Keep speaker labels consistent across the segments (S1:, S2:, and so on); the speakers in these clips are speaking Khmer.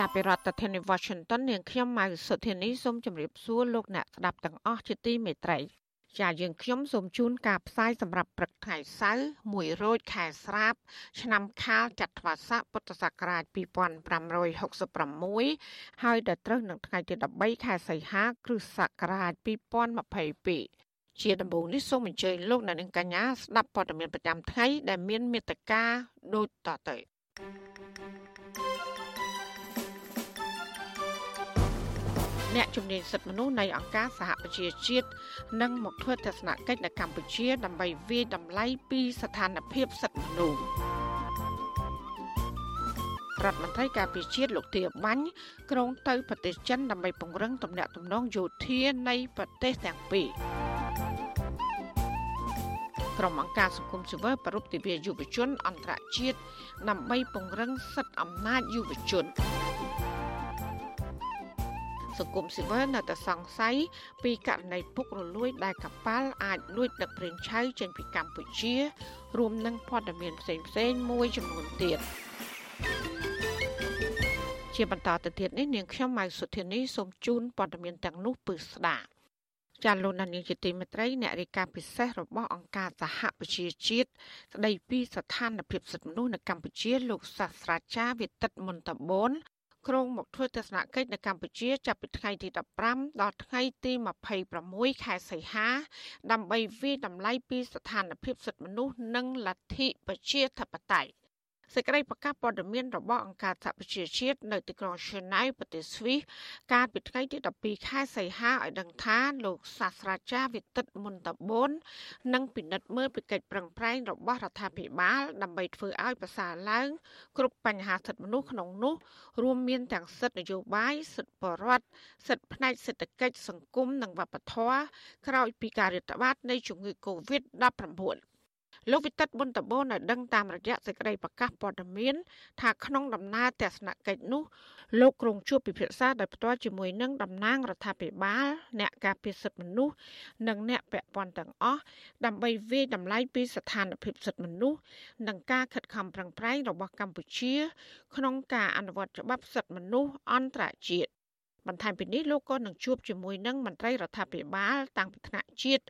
S1: ចាប់ពីរដ្ឋធានី Washington នាងខ្ញុំម៉ៅសុធានីសូមជម្រាបសួរលោកអ្នកស្ដាប់ទាំងអស់ជាទីមេត្រីចាយើងខ្ញុំសូមជូនការផ្សាយសម្រាប់ព្រឹកថ្ងៃសៅរ៍1រោចខែស្រាប ឆ្នាំខាលចត្វាស័កពុទ្ធសករាជ2566ហើយដល់ត្រូវនឹងថ្ងៃទី13ខែសីហាគ្រិស្តសករាជ2022ជាដំបូងនេះសូមអញ្ជើញលោកអ្នកនាងកញ្ញាស្ដាប់ព័ត៌មានប្រចាំថ្ងៃដែលមានមេត្តាដូចតទៅ អ្នកជំនាញសិទ្ធិមនុស្សនៃអង្គការសហប្រជាជាតិនឹងមកធ្វើទស្សនកិច្ចនៅកម្ពុជា ដើម្បីវាយតម្លៃពីស្ថានភាពសិទ្ធិមនុស្សរដ្ឋមន្ត្រីការពារជាតិលោកទាបាញ់ក្រុងទៅប្រទេសចិនដើម្បីពង្រឹងទំនាក់ទំនងយោធានៃប្រទេសទាំងពីរក្រុមអង្គការសង្គមស៊ីវិលប្រពៃទិវាយុវជនអន្តរជាតិដើម្បីពង្រឹងសិទ្ធិអំណាចយុវជន សង្គមស៊ីវិលនៅតែសង្ស័យពីករណីពុករលួយដែលកប៉ាល់អាចលួចដឹកប្រេងឆៅចេញពីកម្ពុជា រួមនឹងព័ត៌មានផ្សេងផ្សេងមួយចំនួនទៀតជាបន្តទៅទៀតនេះនាងខ្ញុំម៉ៅសុធានីសូមជូនព័ត៌មានទាំងនោះពឺស្ដាប់ចាលោកនាយកជាទីមេត្រីអ្នករាយការណ៍ពិសេសរបស់អង្គការសហប្រជាជាតិស្ដីពីស្ថានភាពសិទ្ធិមនុស្សនៅកម្ពុជាលោកសាស្ត្រាចារ្យវិទិតមុនតបូន ក្រុងមកធ្វើទស្សនកិច្ចនៅកម្ពុជាចាប់ពីថ្ងៃទី15ដល់ថ្ងៃទី26ខែសីហា ដើម្បីវិយតម្លៃពីស្ថានភាពសិទ្ធិមនុស្សនិងលទ្ធិប្រជាធិបតេយ្យ សេចក្តីប្រកាសព័ត៌មានរបស់អង្គការសហប្រជាជាតិនៅទីក្រុង Geneva ប្រទេសស្វីសកាលពីថ្ងៃទី12ខែសីហាឲ្យដឹងថាលោកសាស្ត្រាចារ្យវិទិតមុនតបូននឹងពិនិត្យមើលពីកិច្ចប្រឹងប្រែងរបស់រដ្ឋាភិបាលដើម្បីធ្វើឲ្យប្រសើរឡើង គ្រប់បញ្ហាសិទ្ធិមនុស្សក្នុងនោះ រួមមានទាំងសិទ្ធិនយោបាយសិទ្ធិបរដ្ឋសិទ្ធិផ្នែកសេដ្ឋកិច្ចសង្គមនិងវប្បធម៌ក្រោយពីការរាតត្បាតនៃជំងឺ Covid-19 លោកវិទិតបុនតបូនឲ្យដឹងតាមរយៈសេចក្តីប្រកាសព័ត៌មានថាក្នុងដំណើរទស្សនកិច្ចនោះលោកក្រុងជួបពិភាក្សាដោយផ្ទាល់ជាមួយនឹងតំណាងរដ្ឋាភិបាល អ្នកការពារសិទ្ធិមនុស្សនិងអ្នកពាក់ព័ន្ធទាំងអស់ដើម្បីវាយតម្លៃពីស្ថានភាពសិទ្ធិមនុស្សនិងការខិតខំប្រឹងប្រែងរបស់កម្ពុជា ក្នុងការអនុវត្តច្បាប់សិទ្ធិមនុស្សអន្តរជាតិ បន្ថែមពីនេះលោកក៏នឹងជួបជាមួយនឹងមន្ត្រីរដ្ឋាភិបាលតាំងពីថ្នាក់ជាតិ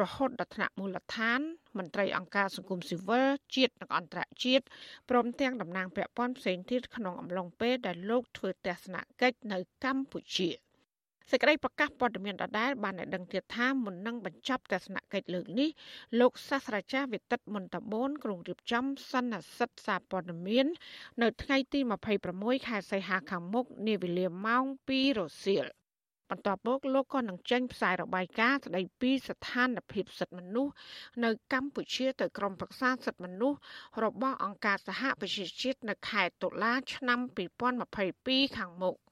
S1: រហូតដល់ថ្នាក់មូលដ្ឋាន មន្ត្រីអង្គការសង្គមស៊ីវិលជាតិនិងអន្តរជាតិព្រមទាំងតំណាងពាក់ព័ន្ធផ្សេងទៀតក្នុងអំឡុងពេលដែលលោកធ្វើទស្សនកិច្ចនៅកម្ពុជា។ សេចក្តីប្រកាសព័ត៌មានដដែលបានឲ្យដឹងទៀតថាមុននឹងបញ្ចប់ទស្សនកិច្ចលើកនេះលោកសាស្ត្រាចារ្យវិទិតមុនតបូនក្រុងរៀបចំសន្និសិទសារព័ត៌មាន នៅថ្ងៃទី26ខែសីហាខាងមុខនាវេលាម៉ោង2រសៀលបន្ទាប់មកលោកក៏នឹងចេញផ្សាយរបាយការណ៍ស្តីពីស្ថានភាពសិទ្ធិមនុស្សនៅកម្ពុជាទៅក្រុមប្រឹក្សាសិទ្ធិមនុស្សរបស់អង្គការសហប្រជាជាតិនៅខែតុលាឆ្នាំ2022ខាងមុខ។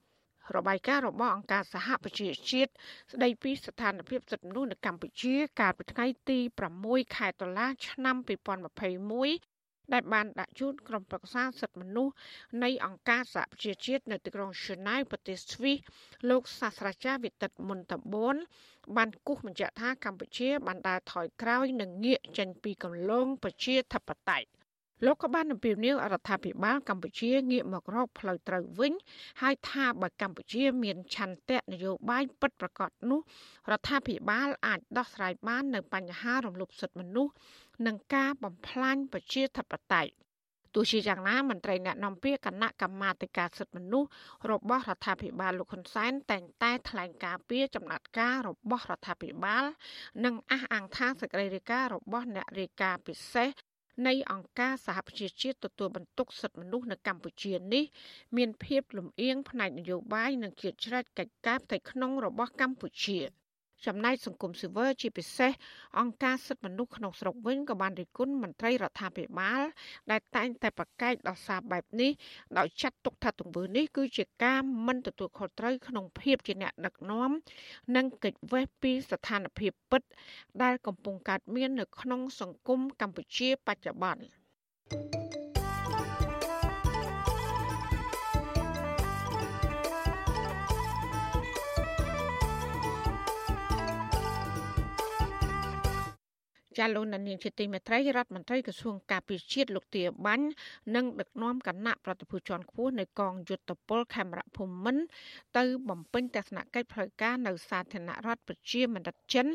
S1: របាយការណ៍របស់អង្គការសហប្រជាជាតិស្ដីពីស្ថានភាពសិទ្ធិមនុស្សនៅកម្ពុជាកាលពីថ្ងៃទី6ខែតុលាឆ្នាំ2021ដែលបានដាក់ជូនក្រុមប្រឹក្សាសិទ្ធិមនុស្សនៃអង្គការសហប្រជាជាតិនៅទីក្រុង Geneva ប្រទេសស្វីសលោកសាស្ត្រាចារ្យវិទិតមុនតបូនបានគូសបញ្ជាក់ថាកម្ពុជាបានដើរថយក្រោយនិងងាកចេញពីគន្លងប្រជាធិបតេយ្យ លោកក៏បានអំពាវនាវរដ្ឋាភិបាលកម្ពុជាងាកមករកផ្លូវត្រូវវិញហើយថាបើកម្ពុជាមានឆន្ទៈនយោបាយពិតប្រាកដនោះរដ្ឋាភិបាលអាចដោះស្រាយបាននៅបញ្ហារំលោភសិទ្ធិមនុស្សនិងការបំផ្លាញប្រជាធិបតេយ្យទោះជាយ៉ាងណាមន្ត្រីអ្នកនាំពាក្យគណៈកម្មាធិការសិទ្ធិមនុស្សរបស់រដ្ឋាភិបាលលោកហ៊ុនសែនតែងតែថ្លែងការពីចំណាត់ការរបស់រដ្ឋាភិបាល និងអះអាងថាសេចក្តីរាយការណ៍របស់អ្នករាយការណ៍ពិសេស នៃអង្គការសហប្រជាជាតិទទួលបន្ទុកសិទ្ធិមនុស្សនៅកម្ពុជានេះ មានភាពលំអៀងផ្នែកនយោបាយនិងជាច្រែកកិច្ចការផ្ទៃក្នុងរបស់កម្ពុជា ចំណែកសង្គមស៊ីវិលជាពិសេសអង្គការសិទ្ធិមនុស្សក្នុងស្រុកវិញក៏បានរិះគន់មន្ត្រីរដ្ឋាភិបាល ដែលតែងតែប្រកែកដោះសារបែបនេះដោយចាត់ទុកថាទង្វើនេះគឺជាការមិនទទួលខុសត្រូវក្នុងភាពជាអ្នកដឹកនាំ និងកិច្ចវេះពីស្ថានភាពពិត ដែលកំពុងកើតមាននៅក្នុងសង្គមកម្ពុជាបច្ចុប្បន្ន thank you ចាលោកនានីជាទីមេត្រីរដ្ឋមន្ត្រីក្រសួងការពារជាតិលោកទាបាញ់និងដឹកនាំគណៈប្រតិភូជាន់ខ្ពស់នៃកងយុទ្ធពលខេមរភូមិន្ទទៅបំពេញទស្សនកិច្ចផ្លូវការនៅសាធារណរដ្ឋប្រជាមានិតចិន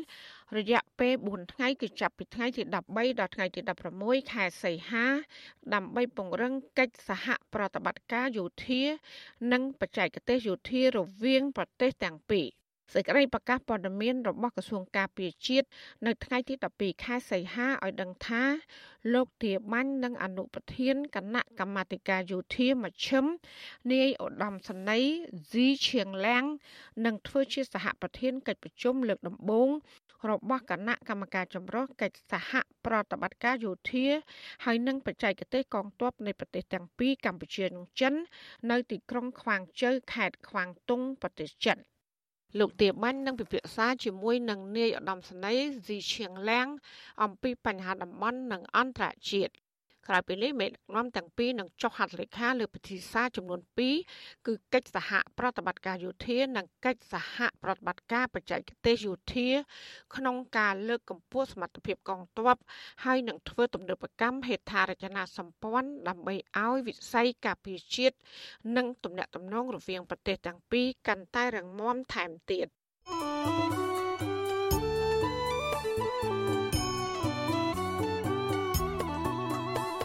S1: រយៈពេល4ថ្ងៃគឺចាប់ពីថ្ងៃទី13ដល់ថ្ងៃទី16ខែសីហាដើម្បីពង្រឹងកិច្ចសហប្រតិបត្តិការយោធា និងបច្ចេកទេសយោធារវាងប្រទេសទាំងពីរ សេចក្តីប្រកាសព័ត៌មានរបស់ក្រសួងការពារជាតិនៅថ្ងៃទី12ខែសីហាឲ្យដឹងថាលោកទាបាញ់និងអនុប្រធានគណៈកម្មាធិការយោធាមជ្ឈិមនាយឧត្តមសេនីយ៍ស៊ីឈៀងឡាំងនឹងធ្វើជាសហប្រធានកិច្ចប្រជុំលើកដំបូងរបស់គណៈកម្មការចម្រុះកិច្ចសហប្រតិបត្តិការយោធាហើយនឹងបច្ចេកទេសកងទ័ពនៃប្រទេសទាំងពីរកម្ពុជានិងចិន នៅទីក្រុងខ្វាងជូវខេត្តខ្វាងតុងប្រទេសចិន។ លោកទាបាញ់នឹងពិភាក្សាជាមួយនឹងនាយឧត្តមសេនីយ៍ស៊ីឈៀងឡាំងអំពីបញ្ហាតំបន់និងអន្តរជាតិ ក្រៅពីនេះមេដឹកនាំទាំងពីរនឹងចុះហត្ថលេខាលើពិធីសារចំនួន2គឺកិច្ចសហប្រតិបត្តិការយោធានិងកិច្ចសហប្រតិបត្តិការបច្ចេកទេសយោធា ក្នុងការលើកកម្ពស់សមត្ថភាពកងទ័ពហើយនឹងធ្វើទំនើបកម្មហេដ្ឋារចនាសម្ព័ន្ធដើម្បីឲ្យវិស័យការពារជាតិនិងទំនាក់ទំនងរវាងប្រទេសទាំងពីរកាន់តែរឹងមាំថែមទៀត thank you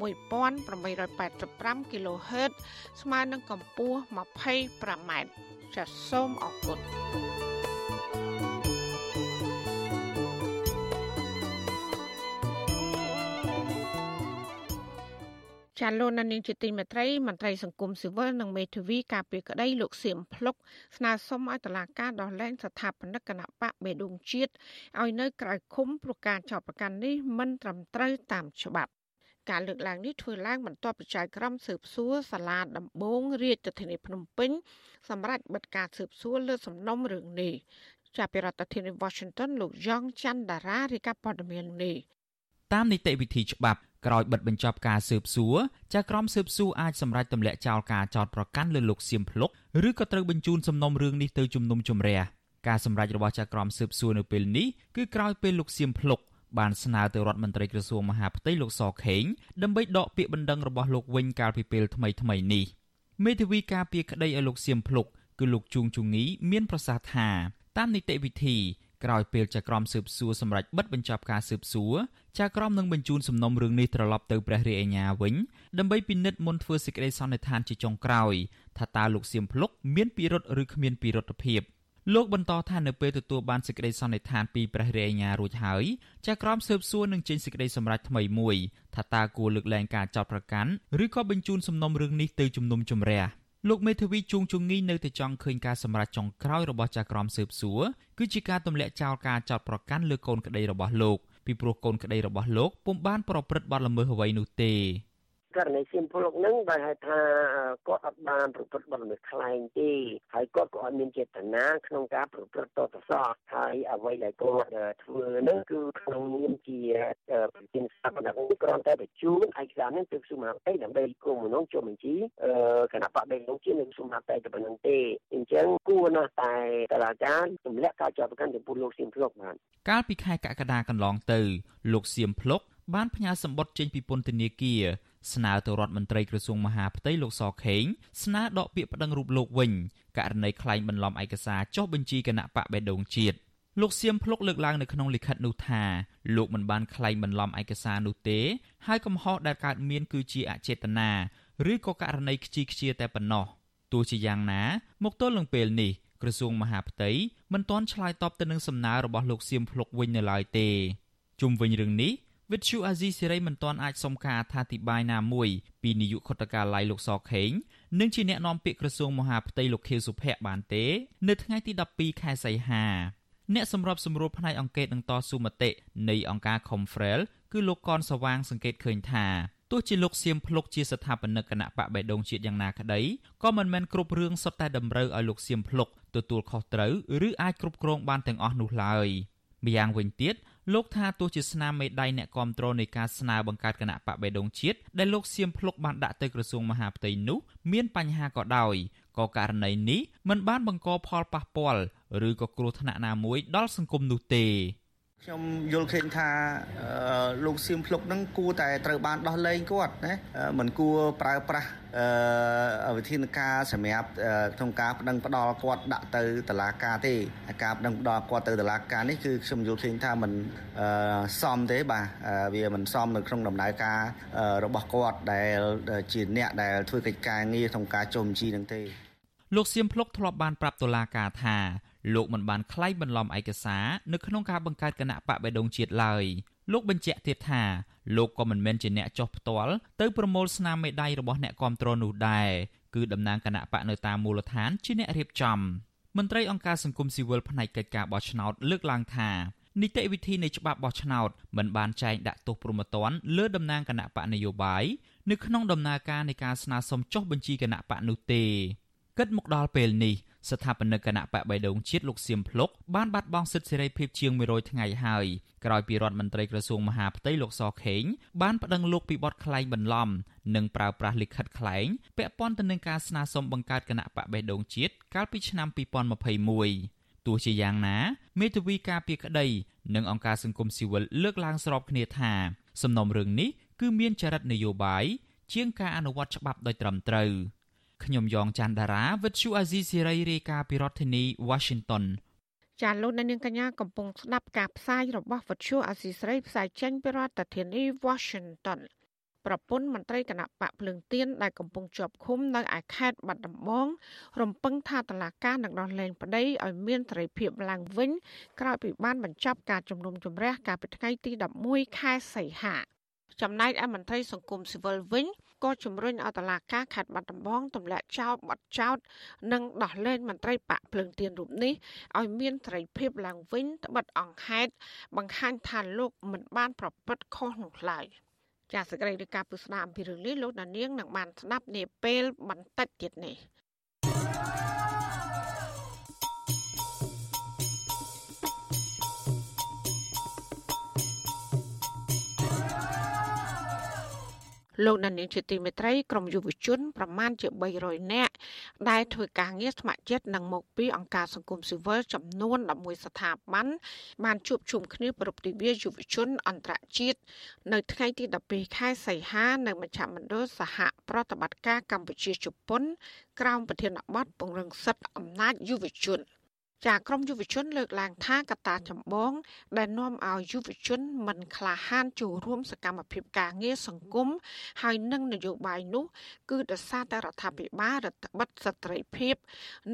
S1: 1885 kHz ស្មើនឹងកម្ពស់ 25m ចាសសូមអរគុណចាលោកនានីជាទីមេត្រីមន្ត្រីសង្គមស៊ីវិលនិងមេធាវីការពារក្តីលោកសៀមភ្លុកស្នើសុំឲ្យតុលាការដោះលែងស្ថាបនិកគណៈបកបេដងជាតិឲ្យនៅក្រៅឃុំព្រោះការចោទប្រកាន់នេះមិនត្រឹមត្រូវតាមច្បាប់ ការលើកឡើងនេះធ្វើឡើងបន្ទាប់ពីចៅក្រមស៊ើបសួរសាលាដំបងរាជធានីភ្នំពេញសម្រាប់បិទការស៊ើបសួរលើសំណុំរឿងនេះចាប់ពីរដ្ឋធានី Washington លោកយ៉ងច័ន្ទដារារាយការណ៍ព័ត៌មាននេះ
S2: តាមនីតិវិធីច្បាប់ក្រោយបិទបញ្ចប់ការស៊ើបសួរចៅក្រមស៊ើបសួរអាចសម្រេចទម្លាក់ចោលការចោទប្រកាន់លើលោកសៀមភ្លុកឬក៏ត្រូវបញ្ជូនសំណុំរឿងនេះទៅជំនុំជម្រះការសម្រេចរបស់ចៅក្រមស៊ើបសួរនៅពេលនេះគឺក្រោយពេលលោកសៀមភ្លុក បានស្នើទៅរដ្ឋមន្ត្រីក្រសួងមហាផ្ទៃលោកសខេងដើម្បីដកពាក្យបណ្ដឹងរបស់លោកវិញកាលពីពេលថ្មីថ្មីនេះមេធាវីការពារក្តីឲ្យលោកសៀមភ្លុកគឺលោកជួងជងីមានប្រសាសន៍ថាតាមនីតិវិធីក្រោយពេលចក្រមស៊ើបសួរសម្រាប់បិទបញ្ចប់ការស៊ើបសួរចក្រមនឹងបញ្ជូនសំណុំរឿងនេះត្រឡប់ទៅព្រះរាជអាជ្ញាវិញដើម្បីពិនិត្យមុនធ្វើសេចក្តីសន្និដ្ឋានជាចុងក្រោយថាតើលោកសៀមភ្លុកមានពិរុទ្ធឬគ្មានពិរុទ្ធភាព លោកបន្តថានៅពេលទទួលបានសេចក្តីសន្និដ្ឋានពីព្រះរាជអាជ្ញារួចហើយចៅក្រមស៊ើបសួរនឹងចេញសេចក្តីសម្រេចថ្មីមួយថាតើគួរលើកលែងការចោទប្រកាន់ឬក៏បញ្ជូនសំណុំរឿងនេះទៅជំនុំជម្រះលោកមេធាវីជួងជងីនៅតែចង់ឃើញការសម្រេចចុងក្រោយរបស់ចៅក្រមស៊ើបសួរគឺជាការទម្លាក់ចោលការចោទប្រកាន់លើកូនក្តីរបស់លោកពីព្រោះកូនក្តីរបស់លោកពុំបានប្រព្រឹត្តបទល្មើសអ្វីនោះទេ
S3: ករណីសៀមភ្លុកហ្នឹងដោយហេតុថាគាត់អត់បានប្រព្រឹត្តបទល្មើសខ្លែងទេហើយគាត់ក៏អត់មានចេតនាក្នុងការប្រព្រឹត្តតតសោះហើយអ្វីដែលគាត់ធ្វើហ្នឹងគឺក្នុងនាមជាប្រធានស្ថាបនិកគ្រាន់តែបញ្ជូនឯកសារនេះទៅក្រសួងមហាផ្ទៃដើម្បីគុំមនុស្សចុះបញ្ជីគណៈបកបេឡុងជានៅក្រសួងមហាផ្ទៃតែប៉ុណ្្នឹងទេអញ្ចឹងគួរណាស់តែតឡាការទម្លាក់ការចោទប្រកាន់ចំពោះលោកសៀមភ្លុកបាទ
S2: កាលពីខែកក្កដាកន្លងទៅ លោកសៀមភ្លុកបានផ្ញើសម្បត្តិចេញពីពន្ធនាគារ ស្នើទៅរដ្ឋមន្ត្រីក្រសួងមហាផ្ទៃលោកសខេងស្នើដកពាក្យប្តឹងរូបលោកវិញករណីក្លែងបន្លំឯកសារចុះបញ្ជីគណៈបកបេដងជាតិលោកសៀមភ្លុកលើកឡើងនៅក្នុងលិខិតនោះថាលោកមិនបានក្លែងបន្លំឯកសារនោះទេ ហើយកំហុសដែលកើតមានគឺជាអចេតនាឬក៏ករណីខ្ជីខ្ជាតែប៉ុណ្ណោះទោះជាយ៉ាងណា មកទល់នឹងពេលនេះក្រសួងមហាផ្ទៃមិនទាន់ឆ្លើយតបទៅនឹងសំណើរបស់លោកសៀមភ្លុកវិញនៅឡើយទេជុំវិញរឿងនេះ វិទ្យុអាស៊ីសេរីមិនទាន់អាចសុំការអធិប្បាយណាមួយពីនាយកខុទ្ទកាល័យលោកសខេងនិងជាអ្នកនាំពាក្យក្រសួងមហាផ្ទៃលោកខៀវសុភ័ក្របានទេ នៅថ្ងៃទី12ខែសីហាអ្នកសម្របសម្រួលផ្នែកអង្គការនឹងតស៊ូមតិនៃអង្គការ Confrel គឺលោកកនសវាងសង្កេតឃើញថាទោះជាលោកសៀមភ្លុកជាស្ថាបនិកគណៈបកបេដងជាតិយ៉ាងណាក្តីក៏មិនមែនគ្រប់រឿងសុទ្ធតែតម្រូវឲ្យលោកសៀមភ្លុកទទួលខុសត្រូវឬអាចគ្រប់គ្រងបានទាំងអស់នោះឡើយម្យ៉ាងវិញទៀត លោកថាទោះជាស្នាមមេដៃអ្នកគ្រប់គ្រងនៃការស្នើបង្កើតគណៈបកបេដងជាតិដែលលោកសៀមភ្លុកបានដាក់ទៅក្រសួងមហាផ្ទៃនោះមានបញ្ហាក៏ដោយក៏ករណីនេះមិនបានបង្កផលប៉ះពាល់ឬក៏គ្រោះថ្នាក់ណាមួយដល់សង្គមនោះទេ
S4: ខ្ញុំយល់ឃើញថាលោកសៀមភ្លុកនឹងគួរតែត្រូវបានដោះលែងគាត់ណាមិនគួរប្រើប្រាស់វិធានការសម្រាប់ក្នុងការប្តឹងផ្ដាល់គាត់ដាក់ទៅតុលាការទេការប្តឹងផ្ដាល់គាត់ទៅតុលាការនេះគឺខ្ញុំយល់ឃើញថាมันសមទេបាទវាមិនសមនៅក្នុងដំណើរការរបស់គាត់ដែលជាអ្នកដែលធ្វើកិច្ចការងារក្នុងការចុំជីនឹងទេ
S2: លោកសៀមភ្លុកធ្លាប់បានប្រាប់តុលាការថា លោកមិនបានក្លែងបន្លំឯកសារនៅក្នុងការបង្កើតគណៈបកបេដងជាតិឡើយលោកបញ្ជាក់ទៀតថាលោកក៏មិនមែនជាអ្នកចោះផ្ទាល់ទៅប្រមូលស្នាមមេដៃរបស់អ្នកគាំទ្រនោះដែរគឺតំណាងគណៈបកនៅតាមមូលដ្ឋានជាអ្នករៀបចំមន្ត្រីអង្គការសង្គមស៊ីវិលផ្នែកកិច្ចការបោះឆ្នោតលើកឡើងថានីតិវិធីនៃច្បាប់បោះឆ្នោតមិនបានចែងដាក់ទោសប្រមទ័នលើតំណាងគណៈបកនយោបាយនៅក្នុងដំណើរការនៃការស្នើសុំចុះបញ្ជីគណៈបកនោះទេគិតមកដល់ពេលនេះ ស្ថាបនិកគណៈបកបៃដងជាតិលោកសៀមភ្លុកបានបាត់បង់សិទ្ធិសេរីភាពជាង100ថ្ងៃហើយក្រោយពីរដ្ឋមន្ត្រីក្រសួងមហាផ្ទៃលោកសខេងបានប្តឹងលោកពីបទក្លែងបន្លំនិងប្រើប្រាស់លិខិតក្លែងពាក់ព័ន្ធទៅនឹងការស្នើសុំបង្កើតគណៈបកបៃដងជាតិកាលពីឆ្នាំ2021ទោះជាយ៉ាងណាមេធាវីការពីក្តីនិងអង្គការសង្គមស៊ីវិលលើកឡើងស្របគ្នាថាសំណុំរឿងនេះគឺមានចរិតនយោបាយជាងការអនុវត្តច្បាប់ដោយត្រឹមត្រូវ។ ខ្ញុំយ៉ងច័ន្ទដារាវិទ្យុអាស៊ីសេរីរាយការណ៍ពីរដ្ឋធានី Washington
S1: ចាលោកនាងកញ្ញាកំពុងស្ដាប់ការផ្សាយរបស់វិទ្យុអាស៊ីសេរីផ្សាយចេញពីរដ្ឋធានី Washington ប្រពន្ធមន្ត្រីគណៈបកភ្លើងទៀនដែលកំពុងជាប់ឃុំនៅឯខេត្តបាត់ដំបង រំពឹងថាតឡាការនឹងដោះលែងប្តីឲ្យមានសេរីភាពឡើងវិញក្រោយពីបានបញ្ចប់ការជំនុំជម្រះកាលពីថ្ងៃទី11ខែសីហាចំណែកឯមន្ត្រីសង្គមស៊ីវិលវិញ ក៏ជំរុញឲ្យតឡាការខេត្តបាត់ដំបងទម្លាក់ចោលបទចោត និងដោះលែងមន្ត្រីបកភ្លើងទៀនរូបនេះឲ្យមានសេរីភាពឡើងវិញត្បិតអង្គហេតុបង្ហាញថាលោកមិនបានប្រព្រឹត្តខុសនោះឡើយចាសសេចក្តីរាយការណ៍ពុស្ដាអំពីរឿងនេះលោកដានៀងនឹងបានស្ដាប់នាពេលបន្តិចទៀតនេះ លោកដានីលជាទីមេត្រីក្រមយុវជនប្រមាណជា300នាក់ដែលធ្វើការងារស្ម័គ្រចិត្តនិងមកពីអង្គការសង្គមស៊ីវិលចំនួន11ស្ថាប័នបានជួបជុំគ្នាប្រពៃទិវាយុវជនអន្តរជាតិនៅថ្ងៃទី12ខែសីហានៅមជ្ឈមណ្ឌលសហប្រតិបត្តិការកម្ពុជាជប៉ុនក្រោមប្រធានបទពង្រឹងសិទ្ធិអំណាចយុវជន។ ចាក្រមយុវជនលើកឡើងថាកត្តាចម្បង ដែលនាំឲ្យយុវជនមិនក្លាហានចូលរួមសកម្មភាពការងារសង្គមហើយនឹងនយោបាយនោះ គឺដោយសារតែរដ្ឋាភិបាលរដ្ឋបិទស្ត្រីភាព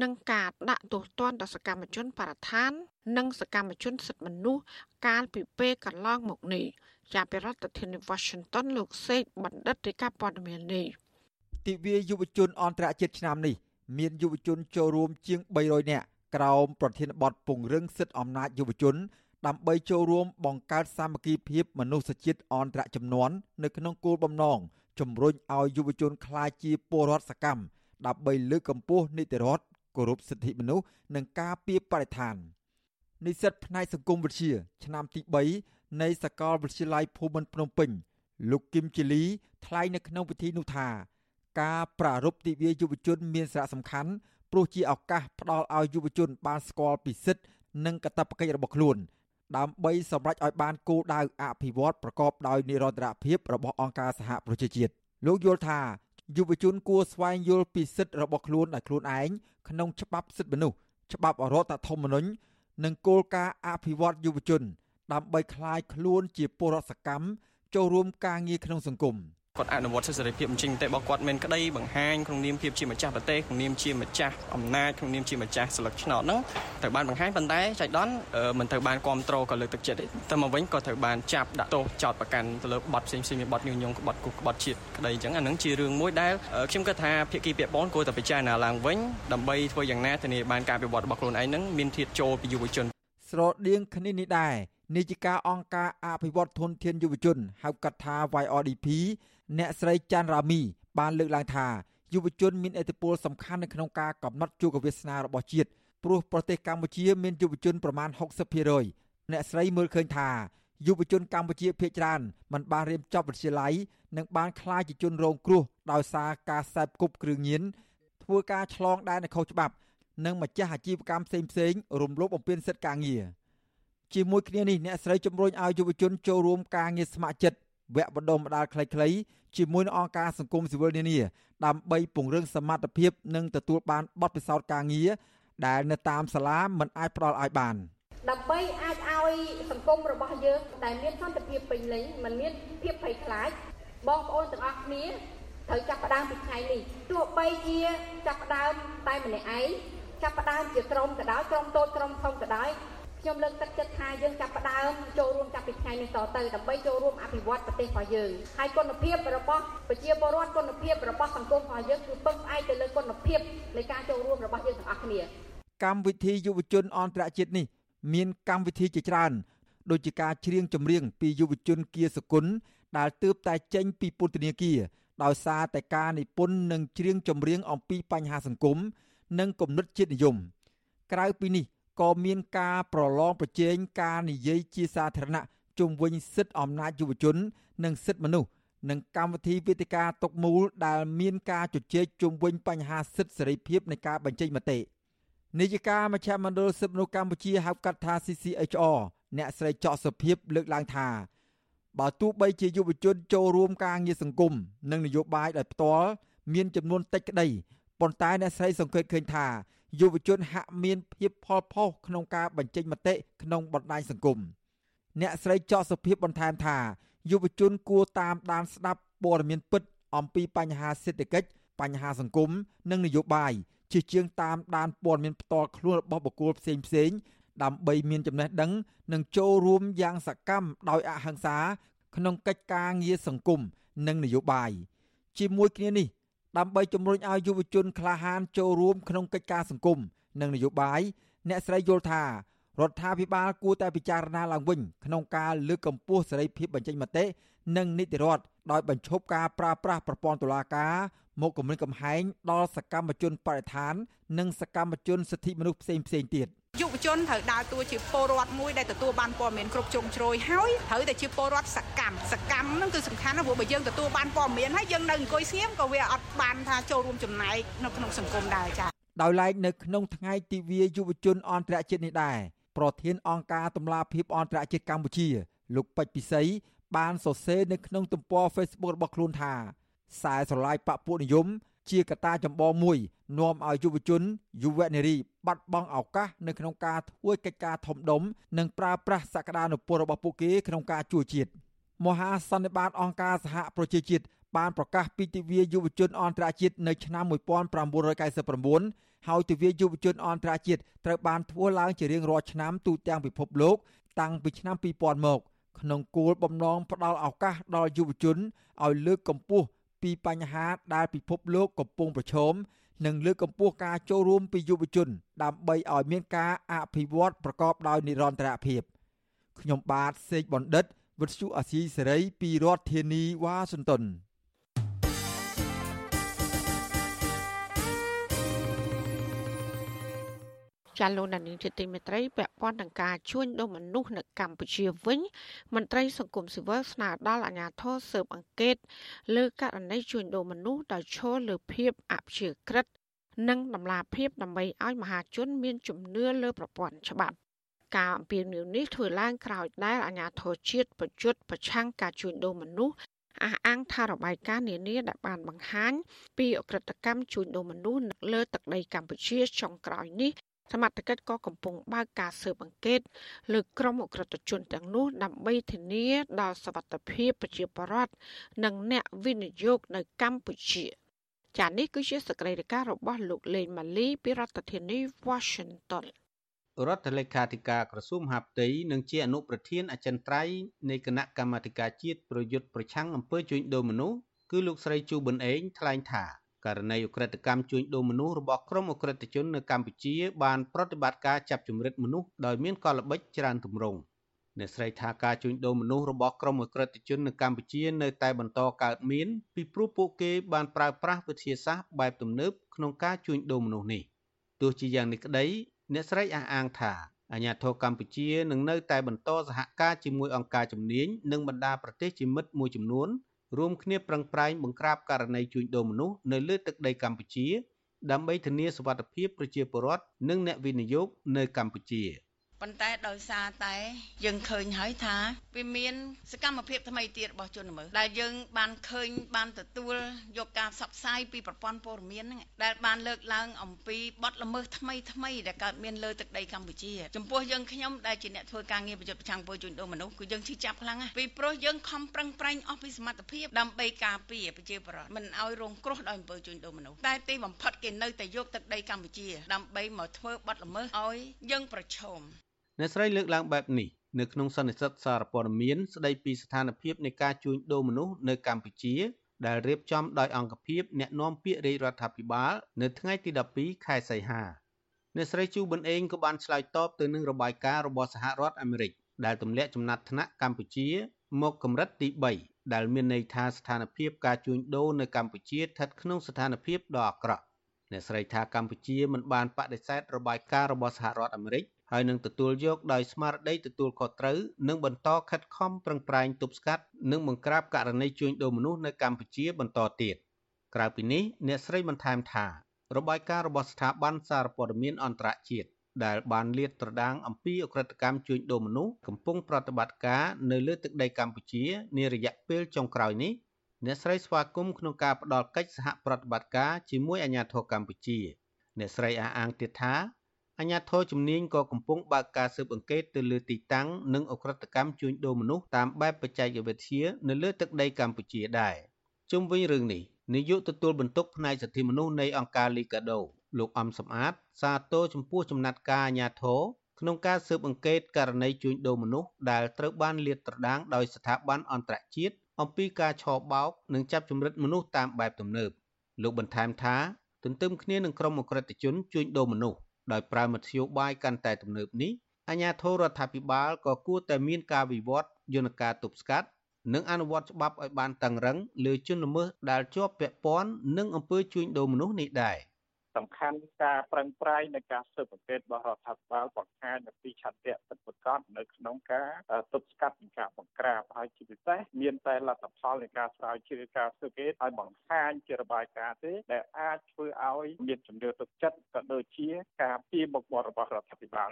S1: និងការដាក់ទោសទណ្ឌដល់សកម្មជនបរិស្ថាន និងសកម្មជនសិទ្ធិមនុស្សកាលពីពេលកន្លងមកនេះជាប្រធានាធិបតី Washington លោកសេកបណ្ឌិតរាជការព័ត៌មាននេះ
S5: ទិវាយុវជនអន្តរជាតិឆ្នាំនេះមានយុវជនចូលរួមជាង300នាក់ ក្រោមប្រធានបទពង្រឹងសិទ្ធិអំណាចយុវជន ដើម្បីចូលរួមបង្កើតសាមគ្គីភាពមនុស្សជាតិអន្តរជំនាន់នៅក្នុងគោលបំណងជំរុញឲ្យយុវជនក្លាយជាពលរដ្ឋសកម្មដើម្បីលើកកម្ពស់នីតិរដ្ឋគោរពសិទ្ធិមនុស្សនិងការពារបរិស្ថាននិស្សិតផ្នែកសង្គមវិទ្យាឆ្នាំទី3នៃសាកលវិទ្យាល័យភូមិន្ទភ្នំពេញលោកគឹមជីលីថ្លែងនៅក្នុងពិធីនោះថា ការប្រារព្ធទិវាយុវជនមានសារៈសំខាន់ ព្រោះជាឱកាសផ្ដល់ឲ្យយុវជនបានស្គាល់ពីសិទ្ធិនិងកាតព្វកិច្ចរបស់ខ្លួនដើម្បីសម្រេចឲ្យបានគោលដៅអភិវឌ្ឍប្រកបដោយនិរន្តរភាពរបស់អង្គការសហប្រជាជាតិលោកយល់ថាយុវជនគួរស្វែងយល់ពីសិទ្ធិរបស់ខ្លួនដោយខ្លួនឯងក្នុងច្បាប់សិទ្ធិមនុស្សច្បាប់រដ្ឋធម្មនុញ្ញនិងគោលការណ៍អភិវឌ្ឍយុវជនដើម្បីคลายខ្លួនជាពលរដ្ឋសកម្មចូលរួមការងារក្នុងសង្គម។
S6: គាត់អនុវត្តសិទ្ធិសេរីភាពបញ្ចេញមតិរបស់គាត់មានក្តីបង្ហាញក្នុងនាមភាពជាម្ចាស់ប្រទេសក្នុងនាមជាម្ចាស់អំណាចក្នុងនាមជាម្ចាស់ស្លឹកឆ្នោតហ្នឹងត្រូវបានបង្ហាញប៉ុន្តែចៃដន្យមិនត្រូវបានគ្រប់គ្រងក៏លើកទឹកចិត្តទេតែមកវិញក៏ត្រូវបានចាប់ដាក់ទោសចោតប្រកាន់ទៅលើបទផ្សេងផ្សេងមានបទញុះញង់ក្បត់គុកក្បត់ជាតិក្តីអញ្ចឹងអានឹងជារឿងមួយដែលខ្ញុំគិតថាភាគីពាក់ព័ន្ធគួរតែពិចារណាឡើងវិញដើម្បីធ្វើយ៉ាងណាធានាបានការវិវត្តរបស់ខ្លួនឯងនឹងមានធាតុចូលពីយុវជន
S5: ស្រដៀងគ្នានេះដែរនាយិកាអង្គការអភិវឌ្ឍធនធានយុវជនហៅកាត់ថា YRDP អ្នកស្រីច័ន្ទរ៉ាមី បានលើកឡើងថាយុវជនមានឥទ្ធិពលសំខាន់នៅក្នុងការកំណត់ជោគវាសនារបស់ជាតិព្រោះប្រទេសកម្ពុជាមានយុវជនប្រមាណ60%អ្នកស្រីមើលឃើញថាយុវជនកម្ពុជាភាគច្រើនមិនបានរៀនចប់វិទ្យាល័យនិងបានក្លាយជាជនរងគ្រោះដោយសារការសេពគប់គ្រឿងញៀនធ្វើការឆ្លងដែនខុសច្បាប់ និងម្ចាស់អាជីវកម្មផ្សេងៗរំលោភបំពានសិទ្ធិការងារជាមួយគ្នានេះអ្នកស្រីជំរុញឲ្យយុវជនចូលរួមការងារស្ម័គ្រចិត្ត វគ្គបណ្ដុះបណ្ដាលខ្លីៗជាមួយនឹងអង្គការសង្គមស៊ីវិលនានាដើម្បីពង្រឹងសមត្ថភាពនិងទទួលបានបទពិសោធន៍ការងារដែលនៅតាមសាលាមិនអាចផ្ដល់ឲ្យបាន
S7: ដើម្បីអាចឲ្យសង្គមរបស់យើងដែលមានសន្តិភាពពេញលេញមិនមានភាពភ័យខ្លាចបងប្អូនទាំងអស់គ្នាត្រូវចាប់ផ្ដើមពីថ្ងៃនេះទោះបីជាចាប់ផ្ដើមតែម្នាក់ឯងចាប់ផ្ដើមជាក្រុមក៏ដោយក្រុមតូចក្រុមធំក៏ដោយ ខ្ញុំលើកទឹកចិត្តថាយើងចាប់ផ្ដើមចូលរួមចាប់ពីថ្ងៃនេះតទៅដើម្បីចូលរួមអភិវឌ្ឍប្រទេសរបស់យើងហើយគុណភាពរបស់ប្រជាពលរដ្ឋគុណភាពរបស់សង្គមរបស់យើងគឺពឹងផ្អែកទៅលើគុណភាពនៃការចូលរួមរបស់យើងទាំងអស់គ្នា
S5: កម្មវិធីយុវជនអន្តរជាតិនេះ មានកម្មវិធីជាច្រើនដូចជាការច្រៀងចម្រៀងពីយុវជនគៀសគុណដែលទើបតែចេញពីពន្ធនាគារដោយសារតែការនិពន្ធនិងច្រៀងចម្រៀងអំពីបញ្ហាសង្គមនិងគំនិតជាតិនិយមក្រៅពីនេះ ក៏មានការប្រឡងប្រជែងការនិយាយជាសាធារណៈជុំវិញសិទ្ធិអំណាចយុវជន និងសិទ្ធិមនុស្សនិងកម្មវិធីវេទិកាតុកមូលដែលមានការជជែកជុំវិញបញ្ហាសិទ្ធិសេរីភាពនៃការបញ្ចេញមតិនាយិកាមជ្ឈមណ្ឌលសិទ្ធិមនុស្សកម្ពុជាហៅកាត់ថា CCHR អ្នកស្រីចော့សុភាពលើកឡើងថាបើទោះបីជាយុវជនចូលរួមការងារសង្គមនិងនយោបាយដោយផ្ទាល់មានចំនួនតិចក្តីប៉ុន្តែអ្នកស្រីសង្កេតឃើញថា យុវជនហាក់មានភាពផលផុសក្នុងការបញ្ចេញមតិក្នុងបណ្ដាញសង្គមអ្នកស្រីចော့សុភាពបន្ថែមថាយុវជនគួរតាមដានស្ដាប់ព័ត៌មានពិតអំពីបញ្ហាសេដ្ឋកិច្ចបញ្ហាសង្គមនិងនយោបាយជាជាងតាមដានព័ត៌មានផ្ទាល់ខ្លួនរបស់បុគ្គលផ្សេងផ្សេងដើម្បីមានចំណេះដឹងនិងចូលរួមយ៉ាងសកម្មដោយអហិង្សា ក្នុងកិច្ចការងារសង្គមនិងនយោបាយជាមួយគ្នានេះ ដើម្បីជំរុញឲ្យយុវជនក្លាហានចូលរួមក្នុងកិច្ចការសង្គមនិងនយោបាយអ្នកស្រីយល់ថារដ្ឋាភិបាលគួរតែពិចារណាឡើងវិញក្នុងការលើកកម្ពស់សេរីភាពបញ្ចេញមតិនិងនីតិរដ្ឋដោយបញ្ឈប់ការប្រើប្រាស់ប្រព័ន្ធតុលាការមកគម្រាមកំហែងដល់សកម្មជនបរិស្ថាន និងសកម្មជនសិទ្ធិមនុស្សផ្សេងផ្សេងទៀត
S7: យុវជនត្រូវដើរតួជាពលរដ្ឋមួយដែលទទួលបានព័ត៌មានគ្រប់ជ្រុងជ្រោយហើយត្រូវតែជាពលរដ្ឋសកម្មសកម្មហ្នឹងគឺសំខាន់ណាស់ព្រោះបើយើងទទួលបានព័ត៌មានហើយយើងនៅអង្គុយស្ងៀមក៏វាអត់បានថាចូលរួមចំណែកនៅក្នុងសង្គមដែរចា៎
S5: ដោយឡែកនៅក្នុងថ្ងៃទិវាយុវជនអន្តរជាតិនេះដែរប្រធានអង្គការតម្លាភាពអន្តរជាតិកម្ពុជា លោកពេជ្រពិសីបានសរសេរនៅក្នុងទំព័រ Facebook របស់ខ្លួនថាខ្សែស្រឡាយបពុនិយម ជាកត្តាចម្បងមួយនាំឲ្យយុវជនយុវនារីបាត់បង់ឱកាសនៅក្នុងការធ្វើកិច្ចការធំដុំនិងប្រើប្រាស់សក្តានុពលរបស់ពួកគេក្នុងការជួយជាតិមហាសន្និបាតអង្គការសហប្រជាជាតិបានប្រកាសពីទិវាយុវជនអន្តរជាតិនៅឆ្នាំ1999ហើយទិវាយុវជនអន្តរជាតិត្រូវបានធ្វើឡើងជារៀងរាល់ឆ្នាំទូទាំងពិភពលោក តាំងពីឆ្នាំ2000មកក្នុងគោលបំណងផ្ដល់ឱកាសដល់យុវជនឲ្យលើកកម្ពស់ ពីបញ្ហាដែលពិភពលោកកំពុងប្រឈមនិងលើកកម្ពស់ការចូលរួមពីយុវជន ដើម្បីឲ្យមានការអភិវឌ្ឍប្រកបដោយនិរន្តរភាពខ្ញុំបាទសេកបណ្ឌិតវិទ្យុអាស៊ីសេរីពីរដ្ឋធានីវ៉ាស៊ីនតោន
S1: ចាលោកដានីជាទីមេត្រីពាក់ព័ន្ធនឹងការជួញដូរមនុស្សនៅកម្ពុជាវិញមន្ត្រីសង្គមស៊ីវិលស្នើដល់អាជ្ញាធរស៊ើបអង្កេតលើករណីជួញដូរមនុស្សដោយឈលលើភាពអព្យាក្រឹតនិងដំណាភាពដើម្បីឲ្យមហាជនមានជំនឿលើប្រព័ន្ធច្បាប់ការអំពាវនាវនេះធ្វើឡើងក្រោយដែលអាជ្ញាធរជាតិប្រយុទ្ធប្រឆាំងការជួញដូរមនុស្សអះអាងថារបាយការណ៍នានាដែលបានបង្ហាញពីអក្រិតកម្មជួញដូរមនុស្សលើទឹកដីកម្ពុជាចុងក្រោយនេះ សមត្ថកិច្ចក៏កំពុងបើកការស៊ើបអង្កេតលើក្រុមអក្រិតជនទាំងនោះដើម្បីធានាដល់សវត្ថិភាពប្រជាពលរដ្ឋនិងអ្នកវិនិយោគនៅកម្ពុជាចា៎នេះគឺជាសកម្មភាពរបស់លោកលេងម៉ាលីពីរដ្ឋធានី Washington
S8: រដ្ឋលេខាធិការក្រសួងមហាផ្ទៃនិងជាអនុប្រធានអចិន្ត្រៃយ៍នៃគណៈកម្មាធិការជាតិប្រយុទ្ធប្រឆាំងអំពើជួញដូរមនុស្សគឺលោកស្រីជូប៊ុនអេងថ្លែងថា ករណីអក្រិតកម្មជួញដូរមនុស្សរបស់ក្រុមអក្រិតជននៅកម្ពុជាបានប្រតិបត្តិការចាប់ជំរិតមនុស្សដោយមានកលល្បិចច្រើនទម្រង់អ្នកស្រីថាការជួញដូរមនុស្សរបស់ក្រុមអក្រិតជននៅកម្ពុជានៅតែបន្តកើតមានពីព្រោះពួកគេបានប្រើប្រាស់វិធីសាស្ត្របែបទំនើបក្នុងការជួញដូរមនុស្សនេះទោះជាយ៉ាងនេះក្តីអ្នកស្រីអះអាងថាអាញាធរកម្ពុជានឹងនៅតែបន្តសហការជាមួយអង្គការជំនាញនិងបណ្ដាប្រទេសជាមិត្តមួយចំនួន រួមគ្នាប្រឹងប្រែងបង្ក្រាបករណីជួញដូរមនុស្សនៅលើទឹកដីកម្ពុជា ដើម្បីធានាសុវត្ថិភាពប្រជាពលរដ្ឋនិងអ្នកវិនិយោគនៅកម្ពុជា។
S9: ប៉ុន្តែដោយសារតែយើងឃើញហើយថាវាមានសកម្មភាពថ្មីទៀតរបស់ជនល្មើសដែលយើងបានឃើញបានទទួលយកការផ្សព្វផ្សាយពីប្រព័ន្ធព័ត៌មានហ្នឹងដែលបានលើកឡើងអំពីបទល្មើសថ្មីថ្មីដែលកើតមានលើទឹកដីកម្ពុជាចំពោះយើងខ្ញុំដែលជាអ្នកធ្វើការងារប្រយុទ្ធប្រឆាំងពលជួញដូរមនុស្សគឺយើងឈឺចាប់ខ្លាំងណាស់ពីព្រោះយើងខំប្រឹងប្រែងអស់ពីសមត្ថភាពដើម្បីការពារប្រជាពលរដ្ឋមិនឲ្យរងគ្រោះដោយអំពើជួញដូរមនុស្សតែទីបំផុតគេនៅតែយកទឹកដីកម្ពុជាដើម្បីមកធ្វើបទល្មើសឲ្យយើងប្រឈម
S8: អ្នកស្រីលើកឡើងបែបនេះនៅក្នុងសន្និសីទសារព័ត៌មានស្ដីពីស្ថានភាពនៃការជួញដូរមនុស្សនៅកម្ពុជា ដែលរៀបចំដោយអង្គភាពអ្នកណែនាំពាក្យរាជរដ្ឋាភិបាលនៅថ្ងៃទី12ខែសីហាអ្នកស្រីជូប៊ុនអេងក៏បានឆ្លើយតបទៅនឹងរបាយការណ៍របស់សហរដ្ឋអាមេរិកដែលទម្លាក់ចំណាត់ថ្នាក់កម្ពុជាមកកម្រិតទី3ដែលមានន័យថាស្ថានភាពការជួញដូរនៅកម្ពុជាស្ថិតក្នុងស្ថានភាពដ៏អាក្រក់អ្នកស្រីថាកម្ពុជាមិនបានបដិសេធរបាយការណ៍របស់សហរដ្ឋអាមេរិក ហើយនឹងទទួលយកដោយស្មារតីទទួលខុសត្រូវនិងបន្តខិតខំប្រឹងប្រែងទប់ស្កាត់និងបង្ក្រាបករណីជួញដូរមនុស្សនៅកម្ពុជាបន្តទៀតក្រៅពីនេះអ្នកស្រីបន្ថែមថារបាយការណ៍របស់ស្ថាប័នសារព័ត៌មានអន្តរជាតិដែលបានលាតត្រដាងអំពីអក្រិតកម្មជួញដូរមនុស្សកំពុងប្រតិបត្តិការនៅលើទឹកដីកម្ពុជានារយៈពេលចុងក្រោយនេះអ្នកស្រីស្វាគមន៍ក្នុងការផ្ដល់កិច្ចសហប្រតិបត្តិការជាមួយអាជ្ញាធរកម្ពុជា អ្នកស្រីអះអាងទៀតថា អាជ្ញាធរជំនាញក៏កំពុងបើកការស៊ើបអង្កេតទៅលើទីតាំងនិងអ ுக ្រិតកម្មជួញដូរមនុស្សតាមបែបបច្ចេកវិទ្យានៅលើទឹកដីកម្ពុជាដែរជុំវិញរឿងនេះនាយកទទួលបន្ទុកផ្នែកសិទ្ធិមនុស្សនៃអង្គការលីកាដូលោកអំសំអាត សាទរចំពោះចំណាត់ការអាជ្ញាធរក្នុងការស៊ើបអង្កេតករណីជួញដូរមនុស្សដែលត្រូវបានលាតត្រដាងដោយស្ថាប័នអន្តរជាតិអំពីការឆបោកនិងចាប់ជំរិតមនុស្សតាមបែបទំនើបលោកបន្ថែមថាទន្ទឹមគ្នានឹងក្រុមអក្រិតជនជួញដូរមនុស្ស ដោយប្រើមធ្យោបាយកាន់តែទំនើបនេះអាជ្ញាធររដ្ឋាភិបាលក៏គួរតែមានការវិវត្តយន្តការទប់ស្កាត់និងអនុវត្តច្បាប់ឲ្យបានតឹងរ៉ឹងលើជនល្មើសដែលជាប់ពាក់ព័ន្ធនឹងអំពើជួញដូរមនុស្សនេះដែរ
S10: សំខាន់ការប្រឹងប្រែងនៃការស៊ើបអង្កេតរបស់រដ្ឋាភិបាលបង្ហាញអំពីឆន្ទៈពិតប្រាកដនៅក្នុងការទប់ស្កាត់និងការបង្ក្រាបហើយជាពិសេសមានតែលទ្ធផលនៃការស្រាវជ្រាវការស៊ើបអង្កេតឲ្យបង្ហាញជារបាយការណ៍ទេដែលអាចធ្វើឲ្យមានជំនឿទុកចិត្តក៏ដូចជាការពីមុខមាត់របស់រដ្ឋាភិបាល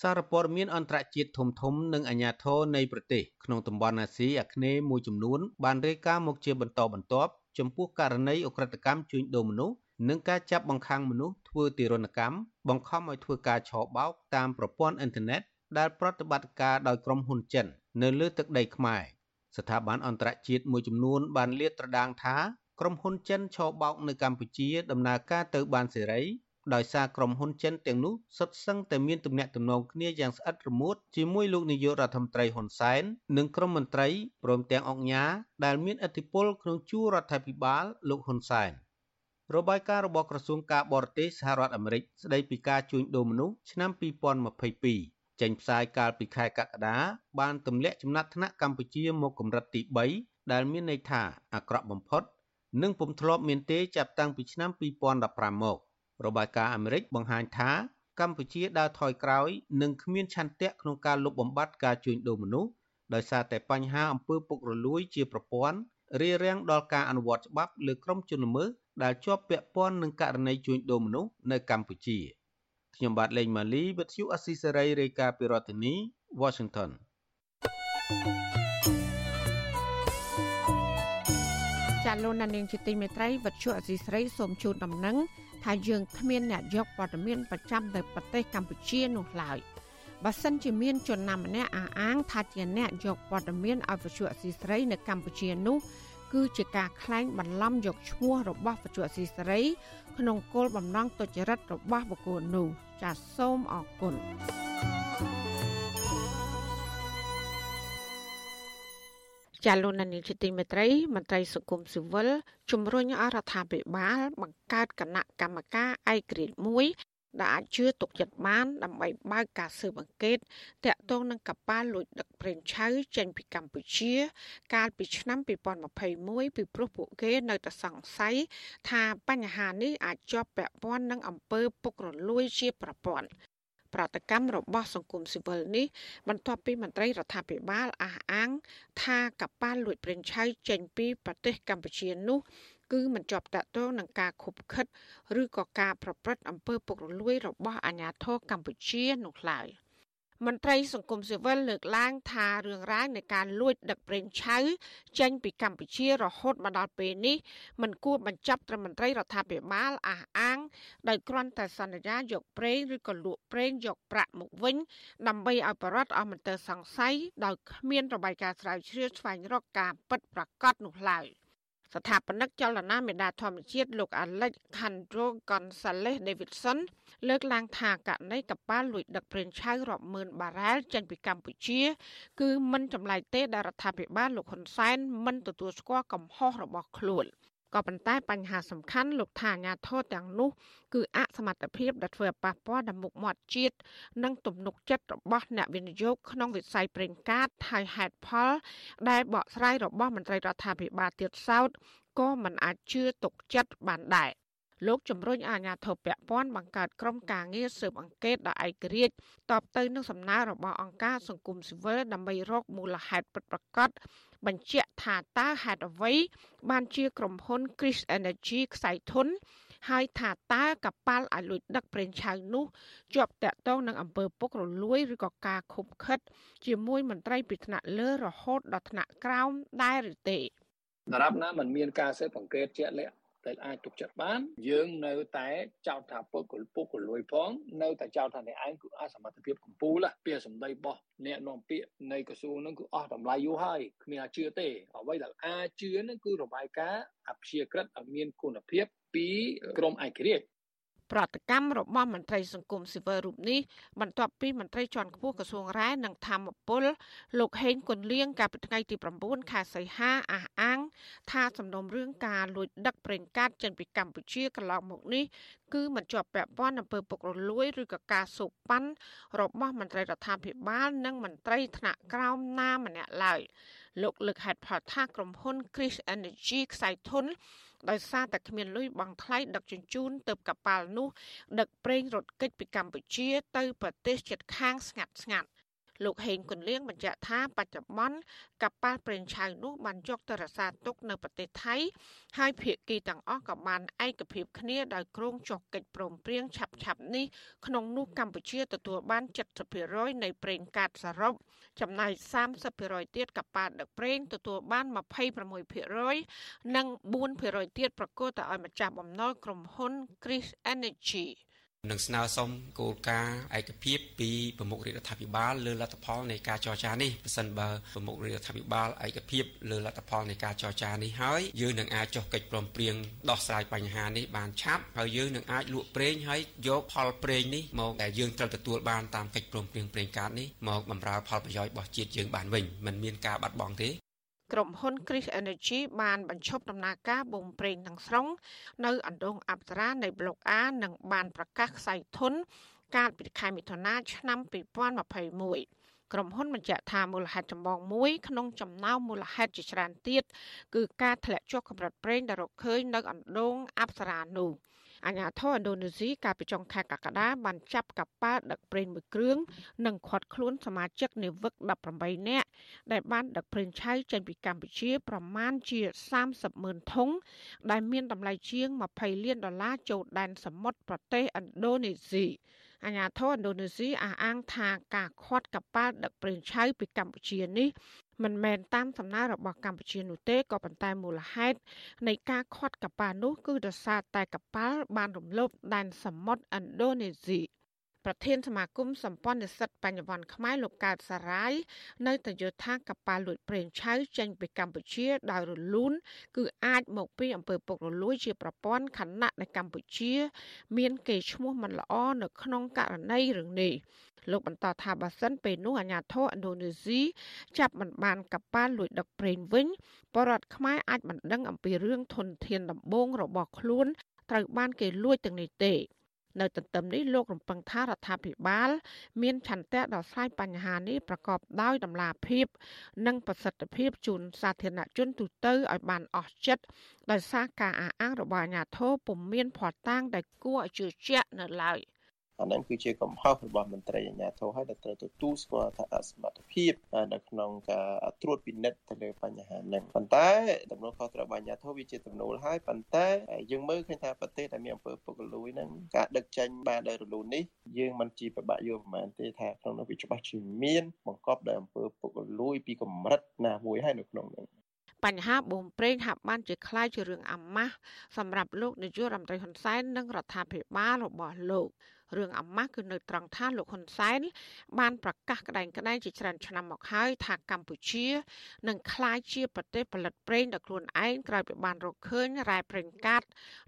S8: សារព័ត៌មានអន្តរជាតិធំធំនិងអាជ្ញាធរនៃប្រទេសក្នុងតំបន់អាស៊ីអាគ្នេយ៍មួយចំនួនបានរាយការណ៍មកជាបន្តបន្ទាប់ចំពោះករណីអ ுக ្រិតកម្មជួញដូរមនុស្ស និងការចាប់បង្ខាំងមនុស្សធ្វើទារុណកម្មបង្ខំឲ្យធ្វើការឆបោកតាមប្រព័ន្ធអ៊ីនធឺណិតដែលប្រតិបត្តិការដោយក្រុមហ៊ុនចិន នៅលើទឹកដីខ្មែរស្ថាប័នអន្តរជាតិមួយចំនួនបានលាតត្រដាងថាក្រុមហ៊ុនចិនឆបោកនៅកម្ពុជាដំណើរការទៅបានសេរីដោយសារក្រុមហ៊ុនចិនទាំងនោះសុទ្ធសឹងតែមានទំនាក់ទំនងគ្នាយ៉ាងស្អិតរមួតជាមួយលោកនាយករដ្ឋមន្ត្រីហ៊ុនសែននិងក្រុមមន្ត្រីព្រមទាំងអង្គការដែលមានឥទ្ធិពលក្នុងជួររដ្ឋាភិបាលលោកហ៊ុនសែន របាយការណ៍របស់ក្រសួងការបរទេសសហរដ្ឋអាមេរិកស្តីពីការជួញដូរមនុស្សឆ្នាំ2022ចេញផ្សាយកាលពីខែកក្កដាបានទម្លាក់ចំណាត់ថ្នាក់កម្ពុជាមកកម្រិតទី3ដែលមានន័យថាអាក្រក់បំផុត និងពុំធ្លាប់មានទេចាប់តាំងពីឆ្នាំ2015មករបាយការណ៍អាមេរិកបង្ហាញថាកម្ពុជាដើរថយក្រោយនិងគ្មានឆន្ទៈក្នុងការលុបបំបាត់ការជួញដូរមនុស្សដោយសារតែបញ្ហាអំពើពុករលួយជាប្រព័ន្ធរារាំងដល់ការអនុវត្តច្បាប់លើក្រុមជនល្មើស ដែលជាប់ពាក់ព័ន្ធនឹងករណីជួញដូរមនុស្សនៅកម្ពុជាខ្ញុំបាទលេងម៉ាលីវិទ្យុអស៊ីសេរីរាយការណ៍ពីរដ្ឋធានី Washington
S1: ចាលោកនាងជាទីមេត្រីវិទ្យុអសីស្រីសូមជូនដំណឹងថាយើងគ្មានអ្នកយកព័ត៌មានប្រចាំទៅប្រទេសកម្ពុជានោះឡើយបើសិនជាមានជនណាម្នាក់អះអាងថាជាអ្នកយកព័ត៌មានឲ្យវិទ្យុអសីស្រីនៅកម្ពុជានោះ គឺជាការក្លែងបន្លំយកឈ្មោះរបស់វិទ្យុអសីស្រី ក្នុងគោលបំណងទុច្ចរិតរបស់បុគ្គលនោះចាសសូមអរគុណចាលោកនានីជាទីមេត្រីមន្ត្រីសង្គមស៊ីវិលជំរុញអរដ្ឋាភិបាលបង្កើតគណៈកម្មការឯករាជ្យមួយ ដែលអាចជឿទុកចិត្តបាន ដើម្បីបើកការស៊ើបអង្កេតតាក់ទងនឹងកប៉ាល់លួចដឹកប្រេងឆៅចេញពីកម្ពុជា កាលពីឆ្នាំ2021ពីព្រោះពួកគេនៅតែសង្ស័យថាបញ្ហានេះអាចជាប់ពាក់ព័ន្ធនឹងអំពើពុករលួយជាប្រព័ន្ធប្រតិកម្មរបស់សង្គមស៊ីវិលនេះបន្ទាប់ពីមន្ត្រីរដ្ឋាភិបាលអះអាង ថាកប៉ាល់លួចប្រេងឆៅចេញពីប្រទេសកម្ពុជានោះ គឺមិនជាប់តាក់ទងនឹងការខុបខិត ឬក៏ការប្រព្រឹត្តអំពើពុករលួយរបស់អាជ្ញាធរកម្ពុជានោះឡើយមន្ត្រីសង្គមស៊ីវិលលើកឡើងថារឿងរ៉ាវនៃការលួចដឹកប្រេងឆៅចេញពីកម្ពុជារហូតមកដល់ពេលនេះมันគួរបញ្ចប់ត្រឹមមន្ត្រីរដ្ឋាភិបាលអះអាងដោយគ្រាន់តែសន្យាយកប្រេងឬក៏លក់ប្រេងយកប្រាក់មកវិញដើម្បីឲ្យបរដ្ឋអស់មន្ទិលសង្ស័យដោយគ្មានរបាយការណ៍ស្រាវជ្រាវស្វែងរកការពិតប្រាកដនោះឡើយ។ ស្ថាបនិកចលនាមេដាធម្មជាតិលោក Alejandro Gonzalez Davidson លើកឡើងថាករណីកប៉ាល់លួចដឹកប្រេងឆៅរាប់ម៉ឺនបារ៉ែលចេញពីកម្ពុជា គឺមិនចម្លែកទេដែលរដ្ឋាភិបាលលោកហ៊ុនសែនមិនទទួលស្គាល់កំហុសរបស់ខ្លួន។ ក៏ប៉ុន្តែបញ្ហាសំខាន់លោកថាអាញាធរទាំងនោះគឺអសមត្ថភាពដែលធ្វើឲ្យប៉ះពាល់ដល់មុខមាត់ជាតិនិងទំនុកចិត្តរបស់អ្នកវិនិយោគក្នុងវិស័យប្រេងកាតហើយហេតុផល ដែលបកស្រាយរបស់មន្ត្រីរដ្ឋាភិបាលទៀតសោតក៏មិនអាចជឿទុកចិត្តបានដែរ លោកជំរុញអាជ្ញាធរពាក់ព័ន្ធបង្កើតក្រុមការងារស៊ើបអង្កេតដោយឯករាជ្យតបទៅនឹងសំណើរបស់អង្គការសង្គមស៊ីវិលដើម្បីរកមូលហេតុពិតប្រាកដបញ្ជាក់ថាតើហេតុអ្វីបានជាក្រុមហ៊ុន Chris Energy ខ្សែធនហើយថាតើកប៉ាល់ឲ្យលួចដឹកប្រេងឆៅនោះជាប់តាក់ទងនឹងអំពើពុករលួយឬក៏ការខុបខិត ជាមួយមន្ត្រីពីថ្នាក់លើរហូតដល់ថ្នាក់ក្រោមដែរឬទេ
S11: ដរាបណាมันមានការស៊ើបអង្កេតជាក់លាក់ ដែលអាចទុកចិត្តបាន យើងនៅតែចោទថាពុកកលពុកកលួយផងនៅតែចោទថាអ្នកឯងគឺអសមត្ថភាពកម្ពុជាពាក្យសម្ដីរបស់អ្នកនាំពាក្យនៃក្រសួងហ្នឹងគឺអស់តម្លៃយូរហើយគ្មានអាចជឿទេអ្វីដែលអាចជឿហ្នឹងគឺរបាយការណ៍អព្យាក្រឹតឲ្យមានគុណភាពពីក្រមឯករាជ្យ
S1: ប្រតិកម្មរបស់មន្ត្រីសង្គមស៊ីវិលរូបនេះបន្ទាប់ពីមន្ត្រីជាន់ខ្ពស់ក្រសួងរ៉ែនិងធម្មពលលោកហេងគុនលៀងកាលពីថ្ងៃទី9ខែសីហាអះអាង ថាសំណុំរឿងការលួចដឹកប្រេងកាតចេញពីកម្ពុជាកន្លងមកនេះគឺមិនជាប់ពាក់ព័ន្ធអំពើពុករលួយឬក៏ការសូកប៉ាន់របស់មន្ត្រីរដ្ឋាភិបាល និងមន្ត្រីថ្នាក់ក្រោមណាម្នាក់ឡើយ លោកលើកហេតុផលថាក្រុមហ៊ុន Chris Energy ខ្សែធនដោយសារតែគ្មានលុយបង់ថ្លៃដឹកជញ្ជូនទៅកប៉ាល់នោះដឹកប្រេងរត់គេចពីកម្ពុជាទៅប្រទេសជិតខាងស្ងាត់ស្ងាត់ លោកហេងគុនលៀងបញ្ជាក់ថាបច្ចុប្បន្នកប៉ាល់ប្រេងឆៅនោះបានយកទៅរក្សាទុកនៅប្រទេសថៃហើយភាគីទាំងអស់ក៏បានឯកភាពគ្នាដោយគ្រោងចុះកិច្ចព្រមព្រៀងឆាប់ឆាប់នេះក្នុងនោះកម្ពុជាទទួលបាន70%នៃប្រេងកាតសរុបចំណែក30%ទៀតកប៉ាល់ដឹកប្រេងទទួលបាន26%និង4%ទៀតប្រកួតទៅឲ្យម្ចាស់បំណុលក្រុមហ៊ុន Chris Energy
S12: នឹងស្នើសុំគោលការណ៍ឯកភាពពីប្រមុខរដ្ឋាភិបាលលើលទ្ធផលនៃការចរចានេះប្រសិនបើប្រមុខរដ្ឋាភិបាលឯកភាពលើលទ្ធផលនៃការចរចានេះហើយយើងនឹងអាចចុះកិច្ចព្រមព្រៀងដោះស្រាយបញ្ហានេះបានឆាប់ហើយយើងនឹងអាចលក់ប្រេងហើយយកផលប្រេងនេះមកដែលយើងត្រូវទទួលបានតាមកិច្ចព្រមព្រៀងប្រេងកាតនេះមកបម្រើផលប្រយោជន៍របស់ជាតិយើងបានវិញមិនមានការបាត់បង់ទេ
S1: ក្រុមហ៊ុន Chris Energy បានបញ្ឈប់ដំណើរការបូមប្រេងទាំងស្រុងនៅអណ្ដូងអប្សរានៃប្លុក A និងបានប្រកាសខ្សែធនកាលពីខែមិថុនាឆ្នាំ2021ក្រុមហ៊ុនបញ្ជាក់ថាមូលហេតុចម្បងមួយក្នុងចំណោមមូលហេតុជាច្រើនទៀតគឺការធ្លាក់ចុះកម្រិតប្រេងដែលរកឃើញនៅអណ្ដូងអប្សរានោះ អាញាធរឥណ្ឌូនេស៊ីកាលពីចុងខែកក្កដាបានចាប់កប៉ាល់ដឹកប្រេងមួយគ្រឿងនិងឃាត់ខ្លួនសមាជិកនាវិក18នាក់ដែលបានដឹកប្រេងឆៅចេញពីកម្ពុជា ប្រមាណជា30ម៉ឺនធុងដែលមានតម្លៃជាង20លានដុល្លារចូលដែនសមុទ្រប្រទេសឥណ្ឌូនេស៊ីអាញាធរឥណ្ឌូនេស៊ីអះអាងថាការខាត់កប៉ាល់ដឹកប្រេងឆៅពីកម្ពុជានេះ មិនមែនតាមសំណើរបស់កម្ពុជានោះទេក៏ប៉ុន្តែមូលហេតុនៃការខាត់កប៉ាល់នោះគឺដោយសារតែកប៉ាល់បានរំលោភដែនសមុទ្រឥណ្ឌូនេស៊ី ប្រធានសមាគមសម្ព័ន្ធនិស្សិតបញ្ញវន្តខ្មែរលោកកើតសារាយនៅតែយល់ថាកប៉ាល់លួចប្រេងឆៅចេញពីកម្ពុជាដោយរលូនគឺអាចមកពីអំពើពុករលួយជាប្រព័ន្ធខណៈនៅកម្ពុជា មានកេរ្តិ៍ឈ្មោះមិនល្អនៅក្នុងករណីរឿងនេះលោកបន្តថាបើសិនពេលនោះអាញាធរឥណ្ឌូនេស៊ីចាប់មិនបានកប៉ាល់លួចដឹកប្រេងវិញបរដ្ឋខ្មែរអាចមិនដឹងអំពីរឿងធនធានដំបងរបស់ខ្លួនត្រូវបានគេលួចទាំងនេះទេ នៅទន្ទឹមនេះលោករំពឹងថារដ្ឋាភិបាល មានឆន្ទៈដោះស្រាយបញ្ហានេះប្រកបដោយតម្លាភាព និងប្រសិទ្ធភាពជូនសាធារណជនទូទៅឲ្យបានអស់ចិត្តដោយសារការអះអាងរបស់អាជ្ញាធរពុំមានភ័ស្តុតាងដែលគួរឲ្យជឿជាក់នៅឡើយ។
S13: អានឹងគឺជាកំហុសរបស់មន្ត្រីអាជ្ញាធរហើយដែលត្រូវទទួលស្គាល់ថាអសមត្ថភាពនៅក្នុងការត្រួតពិនិត្យទៅលើបញ្ហានេះប៉ុន្តែដំណោះខុសត្រូវរបស់អាជ្ញាធរវាជាទំនួលហើយប៉ុន្តែយើងមើលឃើញថាប្រទេសដែលមានអំពើពុករលួយហ្នឹងការដឹកចេញបានដោយរលូននេះយើងមិនជាប្របាក់យល់ប្រហែលទេថាក្នុងនោះវាច្បាស់ជាមានបង្កប់ដោយអំពើពុករលួយពីកម្រិតណាមួយហើយនៅក្នុងនោះ
S1: បញ្ហាបូមប្រេងហាក់បានជាคล้ายជារឿងអាម៉ាស់សម្រាប់លោកនាយករដ្ឋមន្ត្រីហ៊ុនសែននិងរដ្ឋាភិបាលរបស់លោក រឿងអាម៉ាស់គឺនៅត្រង់ថាលោកហ៊ុនសែនបានប្រកាសក្តែងក្តែងជាច្រើនឆ្នាំមកហើយថាកម្ពុជានឹងក្លាយជាប្រទេសផលិតប្រេងដោយខ្លួនឯងក្រោយពីបានរកឃើញរ៉ែប្រេងកាត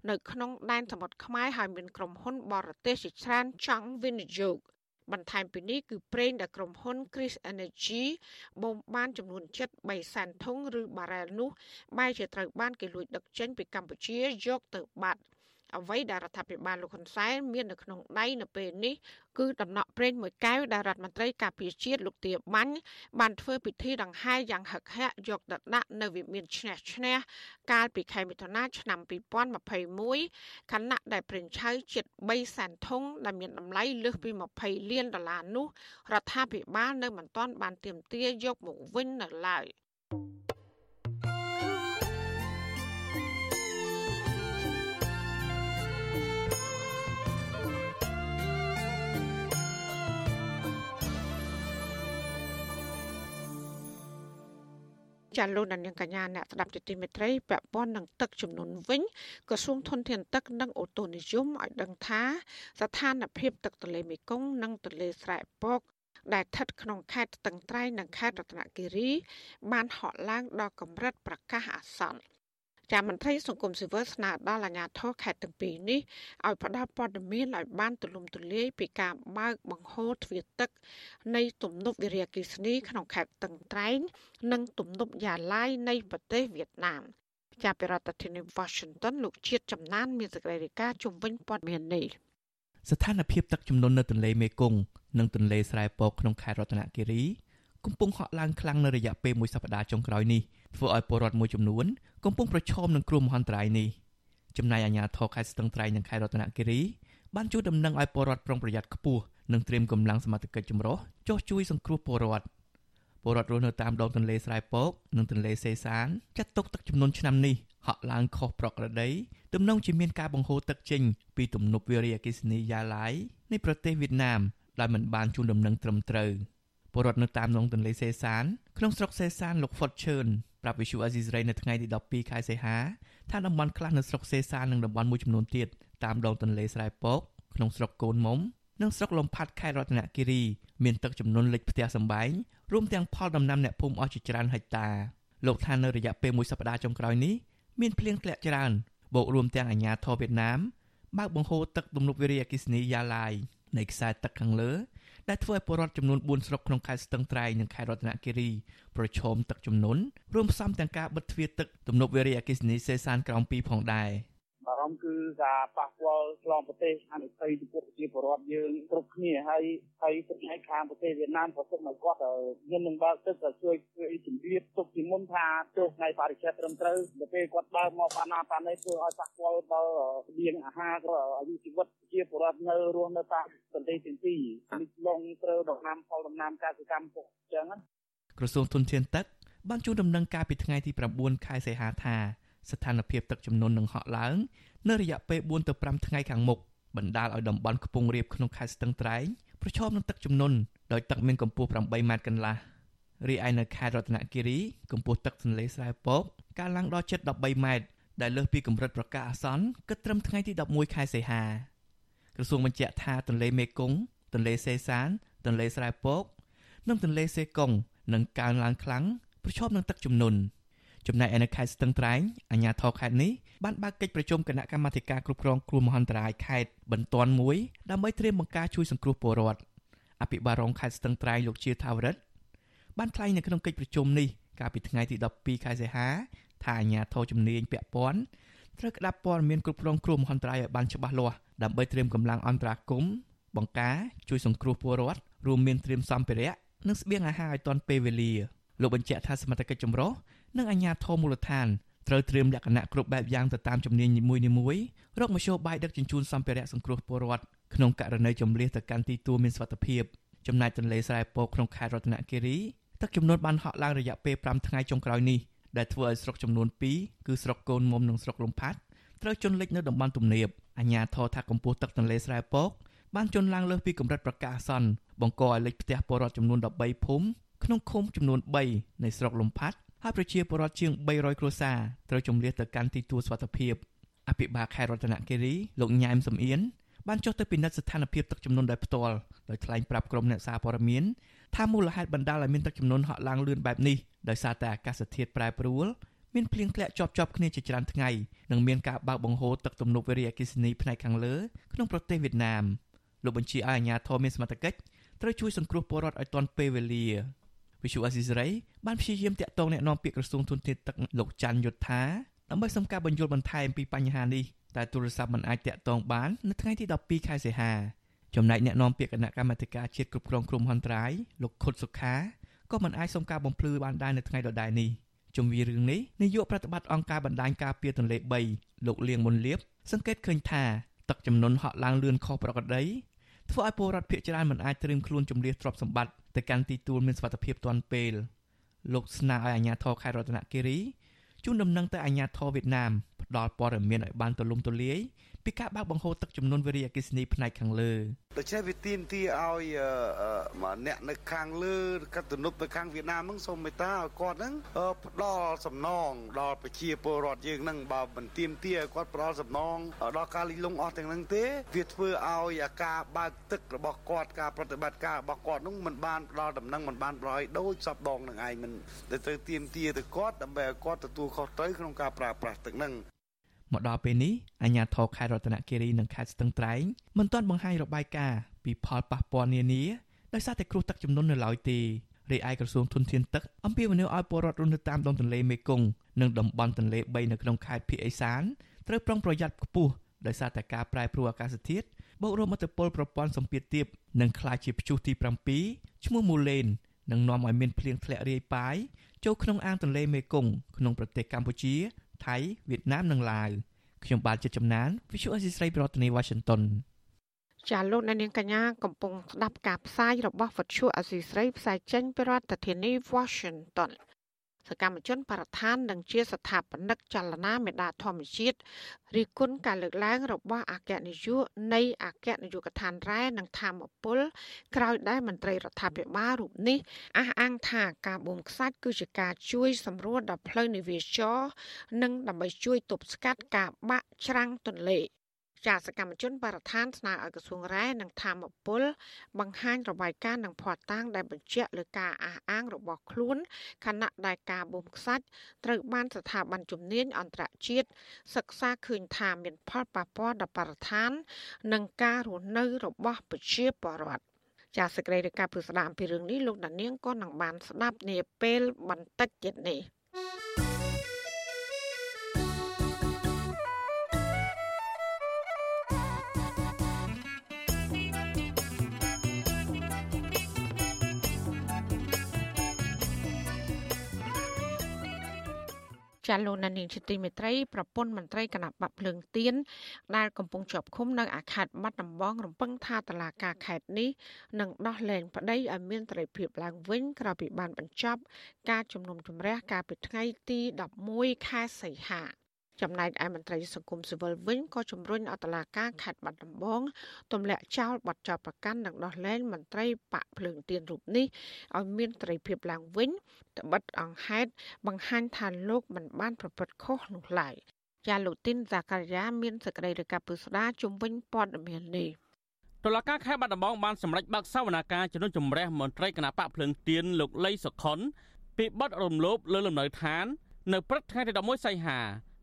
S1: នៅក្នុងដែនសមុទ្រខ្មែរហើយមានក្រុមហ៊ុនបរទេសជាច្រើនចង់វិនិយោគបន្ថែមពីនេះគឺប្រេងដែលក្រុមហ៊ុន Chris Energy បូមបានចំនួនជិត3សែនធុងឬបារ៉ែលនោះបែរជាត្រូវបានគេលួចដឹកចេញពីកម្ពុជាយកទៅបាត់ អ្វីដែលរដ្ឋាភិបាលលោកហ៊ុនសែនមាននៅក្នុងដៃនៅពេលនេះគឺដំណក់ប្រេងមួយកែវដែលរដ្ឋមន្ត្រីការពារជាតិលោកទាបាញ់បានធ្វើពិធីដង្ហែយ៉ាងហឹកហាក់យកទៅដាក់នៅវិមានឈ្នះឈ្នះកាលពីខែមិថុនាឆ្នាំ2021ខណៈដែលប្រេងឆៅជិត3សែនធុងដែលមានតម្លៃលើសពី20លានដុល្លារនោះរដ្ឋាភិបាលនៅមិនទាន់បានទាមទារយកមកវិញនៅឡើយ។ ចាលោកដានៀងកញ្ញាអ្នកស្ដាប់ជាទីមេត្រីពាក់ព័ន្ធនឹងទឹកចំនួនវិញក្រសួងធនធានទឹកនិងអូតូនិយមឲ្យដឹងថា ស្ថានភាពទឹកទន្លេមេគង្គនិងទន្លេស្រែពកដែលស្ថិតក្នុងខេត្តស្ទឹងត្រែងនិងខេត្តរតនគិរី បានហក់ឡើងដល់កម្រិតប្រកាសអាសន្ន ចាមន្ត្រីសង្គមស៊ីវិលស្នើដល់អាជ្ញាធរខេត្តទាំងពីរនេះឲ្យផ្ដល់ព័ត៌មានឲ្យបានទូលំទូលាយពីការបើកបង្ហូរទ្វារទឹក នៃទំនប់វារីអគ្គិសនីក្នុងខេត្តតឹងត្រែង និងទំនប់យ៉ាឡៃនៃប្រទេសវៀតណាមចាប់ពីរដ្ឋធានី Washington លោកជាតិចំណាន មានសេចក្តីរាយការណ៍ជំវិញព័ត៌មាននេះ
S14: ស្ថានភាពទឹកជំនន់នៅទន្លេមេគង្គនិងទន្លេស្រែពកក្នុងខេត្តរតនគិរី កំពុងហក់ឡើងខ្លាំងនៅរយៈពេលមួយសប្តាហ៍ចុងក្រោយនេះធ្វើឲ្យពលរដ្ឋមួយចំនួនកំពុងប្រឈមនឹងគ្រោះមហន្តរាយនេះចំណែកអាជ្ញាធរខេត្តស្ទឹងត្រែងនិងខេត្តរតនគិរីបានជួយដំណឹងឲ្យពលរដ្ឋប្រុងប្រយ័ត្នខ្ពស់និងត្រៀមកម្លាំងសមត្ថកិច្ចចម្រុះចុះជួយសង្គ្រោះពលរដ្ឋពលរដ្ឋរស់នៅតាមដងទន្លេស្រែពកនិងទន្លេសេសានចាត់ទុកទឹកចំនួនឆ្នាំនេះហក់ឡើងខុសប្រក្រតីទំនងជាមានការបង្ហូរទឹកចេញពីទំនប់វារីអគ្គិសនីយ៉ាឡៃនៃប្រទេសវៀតណាមដែលមិនបានជូនដំណឹងត្រឹមត្រូវ ពលរដ្ឋនៅតាមដងទន្លេសេសានក្នុងស្រុកសេសានលោកហ្វុតឈឿនប្រាប់វិសុអាស៊ីសេរីនៅថ្ងៃទី12ខែសីហាថាតំបន់ខ្លះនៅស្រុកសេសាននិងតំបន់មួយចំនួនទៀតតាមដងទន្លេស្រែពកក្នុងស្រុកកូនមុំនិងស្រុកលំផាត់ខេត្តរតនគិរីមានទឹកចំនួនលិចផ្ទះសម្បែងរួមទាំងផលដំណាំអ្នកភូមិអស់ជាច្រើនហិកតាលោកថានៅរយៈពេលមួយសប្តាហ៍ចុងក្រោយនេះមានភ្លៀងធ្លាក់ច្រើនបូករួមទាំងអាញាធរវៀតណាមបើកបង្ហូរទឹកទំនប់វារីអគ្គិសនីយ៉ាឡាយនៃខ្សែទឹកខាងលើ ដែលធ្វើឲ្យពលរដ្ឋចំនួន4ស្រុកក្នុងខេត្តស្ទឹងត្រែងនិងខេត្តរតនគិរីប្រឈមទឹកជំនន់រួមផ្សំទាំងការបិទទ្វារទឹកទំនប់វារីអគ្គិសនីសេសានក្រោម2ផងដែរ
S15: បារម្ភមគឺការប៉ះពាល់ឆ្លងប្រទេសអនិច្ចចំពោះប្រជាពលរដ្ឋយើងគ្រប់គ្នាហើយហើយទឹកឯខាងប្រទេសវៀតណាមក៏ទុកមកគាត់មាននឹងបើកទឹកក៏ជួយជួយជំរាបទុកពីមុនថាទោះថ្ងៃបរិច្ឆេទត្រឹមត្រូវដល់ពេលគាត់បើកមកបានណាបាននេះធ្វើឲ្យប៉ះពាល់ដល់ស្បៀងអាហារក៏អាយុជីវិតជាពលរដ្ឋនៅរស់នៅតាមប្រទេសទាំងពីរនេះឡងត្រូវដំណាំផលដំណាំកសិកម្មពុកអញ្ចឹង
S14: ក្រសួងទុនធានទឹកបានជួនដំណឹងការពីថ្ងៃទី9ខែសីហាថា ស្ថានភាពទឹកជំនន់នឹងហក់ឡើងនៅរយៈពេល4ទៅ5ថ្ងៃខាងមុខបណ្ដាលឲ្យតំបន់ខ្ពង់រាបក្នុងខេត្តស្ទឹងត្រែងប្រឈមនឹងទឹកជំនន់ដោយទឹកមានកម្ពស់8ម៉ែត្រកន្លះរីឯនៅខេត្តរតនគិរីកម្ពស់ទឹកទន្លេស្រែពកកើនឡើងដល់ជិត13ម៉ែត្រដែលលើសពីកម្រិតប្រកាសអាសន្នគិតត្រឹមថ្ងៃទី11ខែសីហាក្រសួងបញ្ជាក់ថាទន្លេមេគង្គទន្លេសេសាន ទន្លេស្រែពក និងទន្លេសេកុងនឹងកើនឡើងខ្លាំងប្រឈមនឹងទឹកជំនន់ ចំណែកឯនៅខេត្តស្ទឹងត្រែងអាជ្ញាធរខេត្តនេះបានបើកកិច្ចប្រជុំគណៈកម្មាធិការគ្រប់គ្រងគ្រោះមហន្តរាយខេត្តបន្ទាន់មួយដើម្បីត្រៀមបង្ការជួយសង្គ្រោះពលរដ្ឋអភិបាលរងខេត្តស្ទឹងត្រែងលោកជាថាវរិទ្ធបានថ្លែងនៅក្នុងកិច្ចប្រជុំនេះកាលពីថ្ងៃទី12ខែសីហាថាអាជ្ញាធរជំនាញពាក់ព័ន្ធត្រូវក្តាប់ព័ត៌មានគ្រប់គ្រងគ្រោះមហន្តរាយឲ្យបានច្បាស់លាស់ដើម្បីត្រៀមកម្លាំងអន្តរាគមន៍បង្ការជួយសង្គ្រោះពលរដ្ឋរួមមានត្រៀមសម្ភារៈនិងស្បៀងអាហារឲ្យទាន់ពេលវេលាលោកបញ្ជាក់ថាសមត្ថកិច្ចចម្រុះ និងអាជ្ញាធរមូលដ្ឋានត្រូវត្រៀមលក្ខណៈគ្រប់បែបយ៉ាងទៅតាមជំនាញនីមួយៗរកមធ្យោបាយដឹកជញ្ជូនសម្ភារៈសង្គ្រោះពលរដ្ឋក្នុងករណីចំនួនទៅកាន់ទីទួលមានសុវត្ថិភាពចំណែកទន្លេស្រែពកក្នុងខេត្តរតនគិរីទឹកចំនួនបានហក់ឡើងរយៈពេល5ថ្ងៃចុងក្រោយនេះដែលធ្វើឲ្យស្រុកចំនួន2គឺស្រុកកូនមុំនិងស្រុកលំផាត់ត្រូវជន់លិចនៅតំបន់ទំនាបអាជ្ញាធរថាកម្ពស់ទឹកទន្លេស្រែពកបានជន់ឡើងលើសពីកម្រិតប្រកាសអាសន្នបង្កឲ្យលិចផ្ទះពលរដ្ឋចំនួន13ភូមិក្នុងឃុំចំនួន3នៃស្រុកលំផាត់ ហើយប្រជាពលរដ្ឋជាង300គ្រួសារត្រូវជំនះទៅកាន់ទីទួលសុវត្ថិភាពអភិបាលខេត្តរតនគិរីលោកញ៉ែមសំអៀនបានចុះទៅពិនិត្យស្ថានភាពទឹកជំនន់ដោយផ្ទាល់ដោយថ្លែងប្រាប់ក្រុមអ្នកសារព័ត៌មានថាមូលហេតុបណ្ដាលឲ្យមានទឹកជំនន់ហក់ឡើងលឿនបែបនេះដោយសារតែអាកាសធាតុប្រែប្រួលមានភ្លៀងធ្លាក់ជាប់ជាប់គ្នាជាច្រើនថ្ងៃនិងមានការបើកបង្ហូរទឹកទំនប់វារីអគ្គិសនីផ្នែកខាងលើក្នុងប្រទេសវៀតណាមលោកបញ្ជាឲ្យអាជ្ញាធរមានសមត្ថកិច្ចត្រូវជួយសង្គ្រោះពលរដ្ឋឲ្យទាន់ពេលវេលា វិសុអាស៊ីសេរីបានព្យាយាមតាក់ទងអ្នកនាំពាក្យក្រសួងធនធានទឹកលោកច័ន្ទយុធា ដើម្បីសុំការបញ្យល់បន្ថែមពីបញ្ហានេះតែទូរស័ព្ទមិនអាចតាក់ទងបាននៅថ្ងៃទី12ខែសីហាចំណែកអ្នកនាំពាក្យគណៈកម្មាធិការជាតិគ្រប់គ្រងគ្រោះមហន្តរាយលោកខុតសុខាក៏មិនអាចសុំការបំភ្លឺបានដែរនៅថ្ងៃដដែលនេះជុំវិញរឿងនេះនាយកប្រតិបត្តិអង្គការបណ្ដាញការពារទន្លេ3លោកលៀងមុនលៀបសង្កេតឃើញថាទឹកចំនួនហក់ឡើងលឿនខុសប្រក្រតីធ្វើឲ្យពលរដ្ឋភ័យច្រើនមិនអាចត្រៀមខ្លួនជំនះទ្រព្យសម្បត្តិ ទៅកាន់ទីទួលមានសុវត្ថិភាពទាន់ពេលលោកស្នើឲ្យអាជ្ញាធរខេត្តរតនគិរីជូនដំណឹងទៅអាជ្ញាធរវៀតណាមផ្ដល់ព័ត៌មានឲ្យបានទូលំទូលាយ ពីការបើកបង្ហូរទឹកចំនួនវារីអគ្គិសនីផ្នែកខាងលើ
S16: ដូច្នេះវាទាមទារឲ្យអ្នកនៅខាងលើកាត់ទំនប់នៅខាងវៀតណាមហ្នឹងសូមមេត្តាឲ្យគាត់ហ្នឹងផ្ដល់សំណងដល់ប្រជាពលរដ្ឋយើងហ្នឹងបើមិនទាមទារឲ្យគាត់ផ្ដល់សំណងដល់ការលិចលង់អស់ទាំងហ្នឹងទេវាធ្វើឲ្យការបើកទឹករបស់គាត់ការប្រតិបត្តិការរបស់គាត់ហ្នឹងមិនបានផ្ដល់ដំណឹងមិនបានប្រយដូចសពដងនឹងឯងមិនដែលត្រូវទាមទារទៅគាត់ដើម្បីឲ្យគាត់ទទួលខុសត្រូវក្នុងការប្រើប្រាស់ទឹកហ្នឹង
S14: មកដល់ពេលនេះអាជ្ញាធរខេត្តរតនគិរីនិងខេត្តស្ទឹងត្រែងមិនទាន់បង្ហាញរបាយការណ៍ពីផលប៉ះពាល់នានាដោយសារតែគ្រោះទឹកជំនន់នៅឡើយទេរីឯក្រសួងធនធានទឹកអំពាវនាវឲ្យពលរដ្ឋរស់នៅតាមដងទន្លេមេគង្គនិងតំបន់ទន្លេ3នៅក្នុងខេត្តភៀកអេសានត្រូវប្រុងប្រយ័ត្នខ្ពស់ដោយសារតែការប្រែប្រួលអាកាសធាតុបូករួមអត្តពលប្រព័ន្ធសម្ពាធទាបនិងខ្លាចជាព្យុះទី7ឈ្មោះមូឡេននឹងនាំឲ្យមានភ្លៀងធ្លាក់រាយប៉ាយចូលក្នុងអាងទន្លេមេគង្គក្នុងប្រទេសកម្ពុជា ថៃវៀតណាមនិងឡាវ។ខ្ញុំបាទជាចំណាន Visual Assisray ប្រធានាទី Washington
S1: ចាលោកអ្នកនាងកញ្ញាកំពុងស្ដាប់ការផ្សាយរបស់វិទ្យុអសីស្រីផ្សាយចេញពីរដ្ឋធានី Washington សកម្មជនបរិស្ថាននិងជាស្ថាបនិកចលនាមេដាធម្មជាតិរីគុណការលើកឡើងរបស់អគ្គនាយកនៃអគ្គនាយកដ្ឋានរ៉ែនិងធម្មពល ក្រោយដែលមន្ត្រីរដ្ឋាភិបាលរូបនេះអះអាងថាការបូមខ្សាច់គឺជាការជួយសម្រួលដល់ផ្លូវនាវាចរនិងដើម្បីជួយទប់ស្កាត់ការបាក់ច្រាំងទន្លេ ចាសកម្មជនបរិស្ថានស្នើឲ្យក្រសួងរ៉ែនិងធម្មពល បង្ហាញរបាយការណ៍និងភស្តុតាងដែលបញ្ជាក់លើការអះអាងរបស់ខ្លួនខណៈដែលការបូមខ្សាច់ត្រូវបានស្ថាប័នជំនាញអន្តរជាតិសិក្សាឃើញថាមានផលប៉ះពាល់ដល់បរិស្ថាន និងការរស់នៅរបស់ប្រជាពលរដ្ឋចាសសេចក្តីរាយការណ៍ពីស្ដាមអំពីរឿងនេះលោកដានៀងក៏នឹងបានស្ដាប់នាពេលបន្តិចទៀតនេះ ចាលោកណានីជាទីមេត្រីប្រពន្ធមន្ត្រីគណៈបកភ្លើងទៀនដែលកំពុងជាប់ឃុំនៅអាខេត្តបាត់ដំបងរំពឹងថាតឡាការខេត្តនេះនឹងដោះលែងប្តីឲ្យមានត្រីភាពឡើងវិញក្រោយពីបានបញ្ចប់ការជំនុំជម្រះកាលពីថ្ងៃទី11ខែសីហា ចំណែកឯមន្ត្រីសង្គមស៊ីវិលវិញក៏ជំរុញអតឡាការខេត្តបាត់ដំបងទម្លាក់ចោលបទចោទប្រកាន់និងដោះលែងមន្ត្រីបកភ្លើងទៀនរូបនេះឲ្យមានត្រីភាពឡើងវិញត្បិតអង្គហេតុបង្ហាញថាលោកមិនបានប្រព្រឹត្តខុសនោះឡើយជាលោកទីនសាការីយ៉ាមានសេចក្តីរាយការណ៍ពឹស្ដាជំវិញព័ត៌មាននេះ
S17: តឡការខេត្តបាត់ដំបងបានសម្រេចបើកសវនាការជំនុំជម្រះមន្ត្រីគណៈបកភ្លើងទៀនលោកលីសុខុនពីបទរំលោភលើលំនៅឋាននៅព្រឹកថ្ងៃទី11សីហា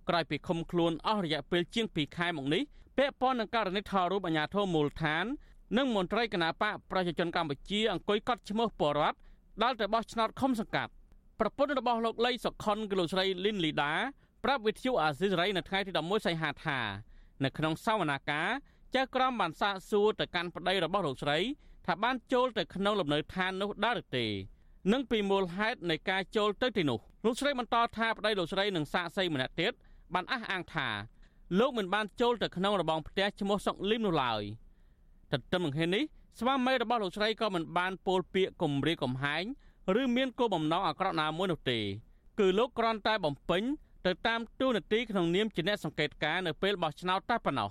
S17: ក្រោយពីឃុំខ្លួនអស់រយៈពេលជាង2ខែមកនេះពាក់ព័ន្ធនឹងករណីថតរូបអាញាធរមូលដ្ឋាននិងមន្ត្រីគណៈបកប្រជាជនកម្ពុជាអង្គុយកត់ឈ្មោះបរដ្ឋដែលទៅបោះឆ្នោតឃុំសង្កាត់ប្រពន្ធរបស់លោកលីសុខុនគឺលោកស្រីលីនលីដាប្រាប់វិទ្យុអាស៊ីសេរីនៅថ្ងៃទី11សីហាថានៅក្នុងសវនាការចៅក្រមបានសាកសួរទៅកាន់ប្តីរបស់លោកស្រី ថាបានចូលទៅក្នុងលំនៅឋាននោះដែរឬទេនិងពីមូលហេតុនៃការចូលទៅទីនោះលោកស្រីបន្តថាប្តីលោកស្រីនឹងសាកសីម្នាក់ទៀត បានអះអាងថាលោកមិនបានចូលទៅក្នុងរបងផ្ទះឈ្មោះសុកលឹមនោះឡើយទន្ទឹមនឹងគ្នានេះស្វាមីរបស់លោកស្រីក៏មិនបានពោលពាក្យគំរាមកំហែងឬមានគោលបំណងអាក្រក់ណាមួយនោះទេគឺលោកគ្រាន់តែបំពេញទៅតាមទូនាទីក្នុងនាមជាអ្នកសង្កេតការនៅពេលបោះឆ្នោតតែប៉ុណ្ណោះ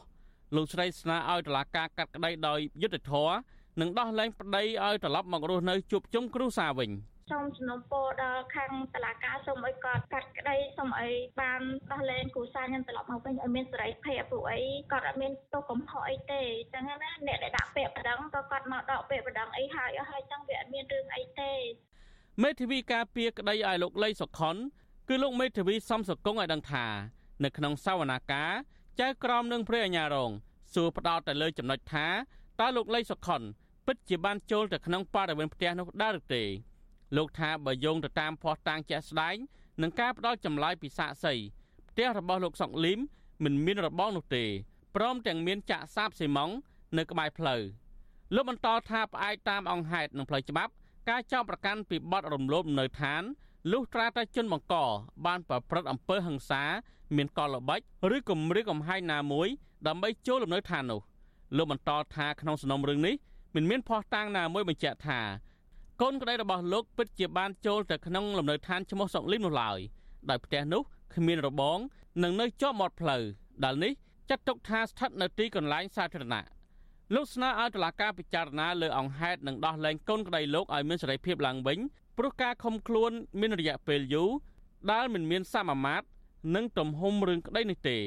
S17: លោកស្រីស្នើឲ្យតុលាការកាត់ក្តីដោយយុត្តិធម៌និងដោះលែងប្តីឲ្យត្រឡប់មករស់នៅជួបជុំគ្រួសារវិញ។
S18: សូមសំណូមពរដល់ខាងតឡាការសូមឲ្យគាត់កាត់ក្តីសូមឲ្យបានដោះលែងគ្រូសាខ្ញុំត្រឡប់មកវិញឲ្យមានសេរីភាពព្រោះអីគាត់អត់មានទោសកំហុសអីទេចឹងណាអ្នកដែលដាក់ពាក្យប្តឹងក៏គាត់មកដកពាក្យប្តឹងអីហើយអស់ហើយចឹងវាអត់មានរឿងអីទេ
S17: មេធាវីការពារក្តីឲ្យលោកលីសុខុនគឺលោកមេធាវីសំសកុងឲ្យដឹងថានៅក្នុងសវនាការចៅក្រមនឹងព្រះអាញារងសួរផ្ដោតទៅលើចំណុចថាតើលោកលីសុខុនពិតជាបានចូលទៅក្នុងបរិវេណផ្ទះនោះដែរឬទេ លោកថាបើយោងទៅតាមភ័ស្តុតាងជាក់ស្ដែងនឹងការផ្ដល់ចម្លើយពីសាកសីផ្ទះរបស់លោកសុកលីមមិនមានរបងនោះទេព្រមទាំងមានចាក់សាបស៊ីម៉ង់នៅក្បែរផ្លូវលោកបន្តថាផ្អែកតាមអង្គហេតុនិងផ្លូវច្បាប់ ការចោទប្រកាន់ពីបទរំលោភនៅឋានលុះត្រាតែជនបង្ក បានប្រព្រឹត្តអំពើហិង្សា មានកលល្បិចឬគំរាមកំហែងណាមួយដើម្បីចូលលំនៅឋាននោះលោកបន្តថាក្នុងសំណុំរឿងនេះមិនមានភ័ស្តុតាងណាមួយបញ្ជាក់ថា កូនក្តីរបស់លោកពិតជាបានចូលទៅក្នុងលំនៅឋានឈ្មោះសុកលីមនោះឡើយដោយផ្ទះនោះគ្មានរបងនិងនៅជាប់មាត់ផ្លូវដែលនេះចាត់ទុកថាស្ថិតនៅទីកន្លែងសាធារណៈលោកស្នើឲ្យតុលាការពិចារណាលើអង្គហេតុនិងដោះលែងកូនក្តីលោកឲ្យមានសេរីភាពឡើងវិញព្រោះការឃុំខ្លួនមានរយៈពេលយូរដែលមិនមានសមាមាត្រនិងទំហំរឿងក្តីនេះទេ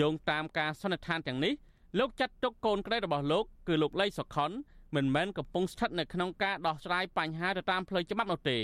S17: យោងតាមការសន្និដ្ឋានទាំងនេះលោកចាត់ទុកកូនក្តីរបស់លោកគឺលោកលីសុខុន មិនមែនកំពុងស្ថិតនៅក្នុងការដោះស្រាយបញ្ហាទៅតាមផ្លូវច្បាប់នោះទេ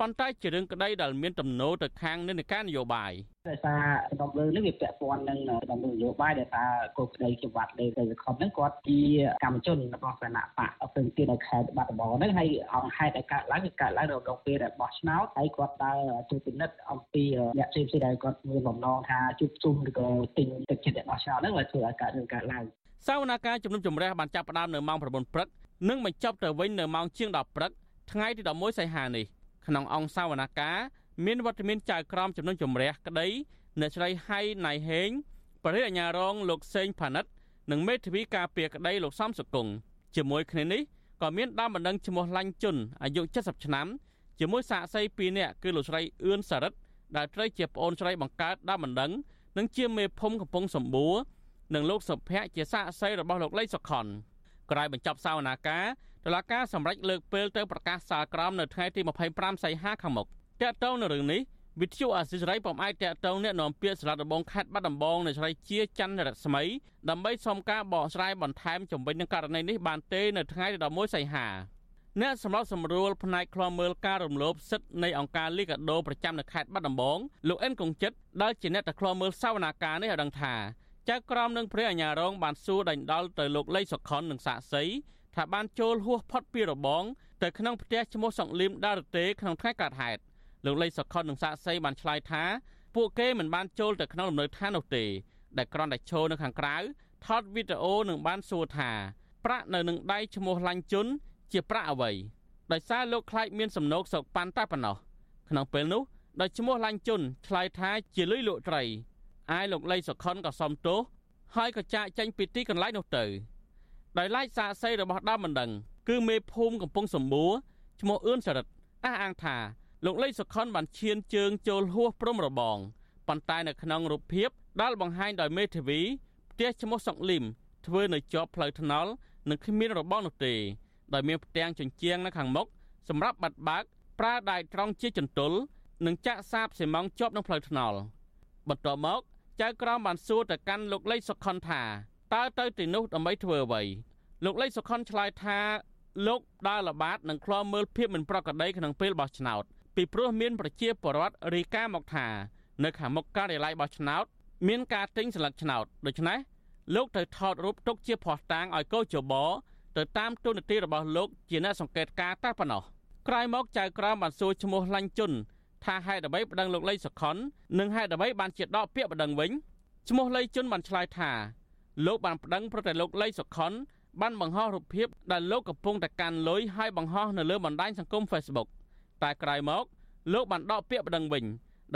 S17: ប៉ុន្តែជារឿងក្តីដែលមានទំនោរទៅខាងនិន្នាការនយោបាយ
S19: ដោយសារសំណុំរឿងនេះវាពាក់ព័ន្ធនឹងសំណុំនយោបាយដែលថាគោលក្តីច្បាប់លេខទៅខំហ្នឹងគាត់ជាកម្មជនរបស់គណៈបកផ្សេងទៀតនៅខេត្តបាត់ដំបងហ្នឹងហើយអង្គហេតុឲ្យកើតឡើងគឺកើតឡើងនៅក្នុងពេលដែលបោះឆ្នោតហើយគាត់ដើរជួយពិនិត្យអំពីអ្នកផ្សេងៗដែលគាត់មានបំណងថាជួបជុំឬក៏ទិញទឹកចិត្តបោះឆ្នោតហ្នឹងហើយធ្វើឲ្យកើតរឿងកើតឡើង
S17: សវនកម្មជំនុំជម្រះបានចាប់ផ្ដើមនៅម៉ោង9ព្រឹក និងបញ្ចប់ទៅវិញនៅម៉ោងជាង10ព្រឹកថ្ងៃទី11សីហានេះក្នុងអង្គសាវនាការមានវត្តមានចៅក្រមចំនួនជំរះក្តីអ្នកស្រីហៃណៃហេងបរិយាអាញារងលោកសេងផានិតនិងមេធាវីការពារក្តីលោកសំសុគង្គជាមួយគ្នានេះក៏មានដើមបណ្ដឹងឈ្មោះឡាញ់ជុនអាយុ70ឆ្នាំជាមួយសាក្សី2នាក់គឺលោកស្រីអឿនសារិតដែលត្រូវជាប្អូនស្រីបង្កើតដើមបណ្ដឹងនិងជាមេភូមិកំពង់សម្បួរនិងលោកសុភ័ក្រជាសាក្សីរបស់លោកលីសុខុន ក្រោយបញ្ចប់សវនាការតុលាការសម្រេចលើកពេលទៅប្រកាសសាលក្រមនៅថ្ងៃទី25សីហាខាងមុខតើតើនៅរឿងនេះវិទ្យុអាស៊ីសេរីពុំអាចតេតងអ្នកនាំពាក្យស្លាដបងខេត្តបាត់ដំបងនៅស្រីជាច័ន្ទរស្មីដើម្បីសុំការបកស្រាយបន្ថែមជំវិញនឹងករណីនេះបានទេនៅថ្ងៃទី11សីហាអ្នកសម្របសម្រួលផ្នែកឃ្លាំមើលការរំលោភសិទ្ធិនៃអង្គការលីកាដូប្រចាំនៅខេត្តបាត់ដំបងលោកអិនកុងចិត្តដែលជាអ្នកទៅឃ្លាំមើលសវនាការនេះឲ្យដឹងថា ចៅក្រមនិងព្រះអាជ្ញារងបានសួរដេញដោលទៅលោកលីសុខុននិងសាក់សីថាបានចូលហួសផុតពីរបងទៅក្នុងផ្ទះឈ្មោះសង្លៀមដារទេក្នុងថ្ងៃកើតហេតុលោកលីសុខុននិងសាក់សីបានឆ្លើយថាពួកគេមិនបានចូលទៅក្នុងលំនៅឋាននោះទេដែលគ្រាន់តែឈរនៅខាងក្រៅថតវីដេអូនិងបានសួរថាប្រាក់នៅនឹងដៃឈ្មោះឡាញ់ជុនជាប្រាក់អ្វីដោយសារលោកខ្លាចមានសំណោកសោកប៉ាន់តែប៉ុណ្ណោះក្នុងពេលនោះដែលឈ្មោះឡាញ់ជុនឆ្លើយថាជាលុយលក់ត្រី អាយលោកលីសុខុនក៏សុំទោសហើយក៏ចាកចេញពីទីកន្លែងនោះទៅដោយឡែកសាកសីរបស់ដើមមិនដឹងគឺមេភូមិកំពង់សម្បួរឈ្មោះអឿនសរិទ្ធអះអាងថាលោកលីសុខុនបានឈានជើងចូលហួសព្រំរបងប៉ុន្តែនៅក្នុងរូបភាពដែលបង្ហាញដោយមេធាវីផ្ទះឈ្មោះសុកលឹមធ្វើនៅជាប់ផ្លូវថ្នល់និងគ្មានរបងនោះទេដោយមានផ្ទាំងជញ្ជាំងនៅខាងមុខសម្រាប់បាត់បើកប្រើដៃត្រង់ជាចន្ទុលនិងចាក់សាបសេម៉ង់ជាប់នឹងផ្លូវថ្នល់បន្ទាប់មក ចៅក្រមបានសួរទៅកាន់លោកលេខសុខុនថាតើទៅទីនោះដើម្បីធ្វើអ្វីលោកលេខសុខុនឆ្លើយថាលោកដើរល្បាតនិងឃ្លាំមើលភាពមិនប្រក្រតីក្នុងពេលបោះឆ្នោតពីព្រោះមានប្រជាពលរដ្ឋរាយការណ៍មកថានៅខាងមុខការិយាល័យបោះឆ្នោត មានការទិញស្លឹកឆ្នោតដូច្នេះលោកត្រូវថតរូបទុកជាភស្តុតាងឲ្យកោជបទៅតាមទូនាទីរបស់លោកជាអ្នកសង្កេតការតែប៉ុណ្ណោះក្រោយមកចៅក្រមបានសួរឈ្មោះឡាញ់ជុន ថាហេតុអ្វីប្តឹងលោកលីសុខុននិងហេតុអ្វីបានជាដកពាក្យប្តឹងវិញឈ្មោះលីជុនបានឆ្លើយថាលោកបានប្តឹងប្រតិលោកលីសុខុនបានបង្ហោះរូបភាពដែលលោកកំពុងតែកាន់លុយហើយបង្ហោះនៅលើបណ្ដាញសង្គម Facebook តែក្រោយមកលោកបានដកពាក្យប្តឹងវិញ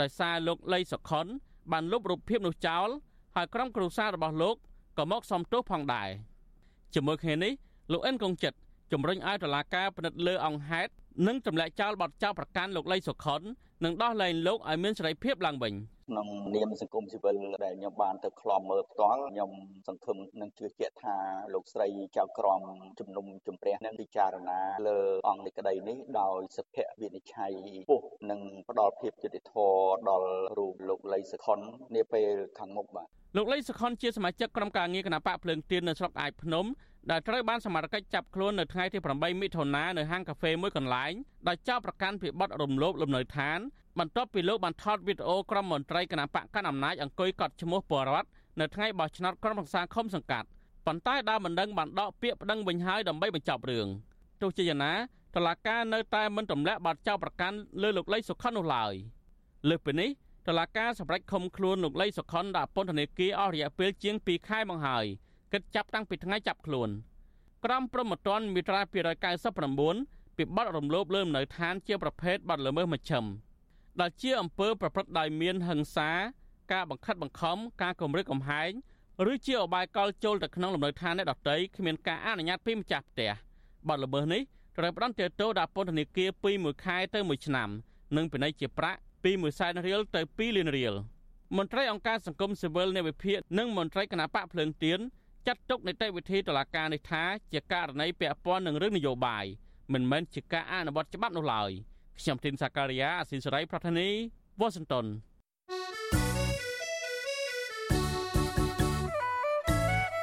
S17: ដោយសារលោកលីសុខុនបានលុបរូបភាពនោះចោលហើយក្រុមគ្រួសាររបស់លោកក៏មកសំទោសផងដែរជាមួយគ្នានេះលោកអិនកងចិត្តជំរុញឲ្យតុលាការពិនិត្យលើអង្គហេតុនិងទម្លាក់ចោលបទចោទប្រកាន់លោកលីសុខុន និងដោះលែងលោកឲ្យមានសេរីភាពឡើងវិញ
S20: ក្នុងនាមសង្គមស៊ីវិលដែលខ្ញុំបានទៅខ្លំមើលផ្ទាល់ខ្ញុំសង្ឃឹមនិងជឿជាក់ថាលោកស្រីចៅក្រមជំនុំជម្រះនឹងពិចារណាលើអង្គនៃក្តីនេះដោយសុភវិនិច្ឆ័យពុះនិងផ្ដល់ភាពយុត្តិធម៌ដល់រូបលោកលីសុខុននាពេលខាងមុខបាទ
S17: លោកលីសុខុនជាសមាជិកក្រុមការងារគណៈបកភ្លើងទៀននៅស្រុកអាយភ្នំ ដែលត្រូវបានសមត្ថកិច្ចចាប់ខ្លួននៅថ្ងៃទី8មិថុនានៅហាងកាហ្វេមួយកន្លែងដោយចោទប្រកាន់ពីបទរំលោភលំនៅឋានបន្ទាប់ពីលោកបានថតវីដេអូក្រុមមន្ត្រីគណៈបកកណ្ដាលអំណាចអង្គុយកត់ឈ្មោះបរដ្ឋនៅថ្ងៃបោះឆ្នោតក្រុមប្រឹក្សាឃុំសង្កាត់ប៉ុន្តែដើមមិនដឹងបានដកពាក្យប្តឹងវិញហើយដើម្បីបញ្ចប់រឿងទោះជាយ៉ាងណាតឡាការនៅតែមិនទម្លាក់បទចោទប្រកាន់លើលោកលីសុខុននោះឡើយលើសពីនេះតឡាការសម្រេចឃុំខ្លួនលោកលីសុខុនដាក់ពន្ធនាគារអស់រយៈពេលជាង2ខែមកហើយ គិតចាប់តាំងពីថ្ងៃចាប់ខ្លួនក្រមព្រហ្មទណ្ឌមាត្រា299ពីបទរំលោភលើលំនៅឋានជាប្រភេទបទល្មើសមជ្ឈិមដែលជាអំពើប្រព្រឹត្តដោយមានហិង្សា ការបង្ខិតបង្ខំការគំរាមកំហែងឬជាអបាយកលចូលទៅក្នុងលំនៅឋានអ្នកដទៃគ្មានការអនុញ្ញាតពីម្ចាស់ផ្ទះបទល្មើសនេះត្រូវផ្ដន្ទាទោសដាក់ពន្ធនាគារពី1ខែទៅ1ឆ្នាំនិងពិន័យជាប្រាក់ពី1សែនរៀលទៅ2លានរៀលមន្ត្រីអង្គការសង្គមស៊ីវិលនៃវិភាគនិងមន្ត្រីគណៈបកភ្លើងទៀន ចាត់ទុកនីតិវិធីតុលាការនេះថាជាករណីពាក់ព័ន្ធនឹងរឿងនយោបាយមិនមែនជាការអនុវត្តច្បាប់នោះឡើយខ្ញុំធីនសាការីយ៉ាអស៊ីសេរីប្រធានីវ៉ាស៊ីនតោន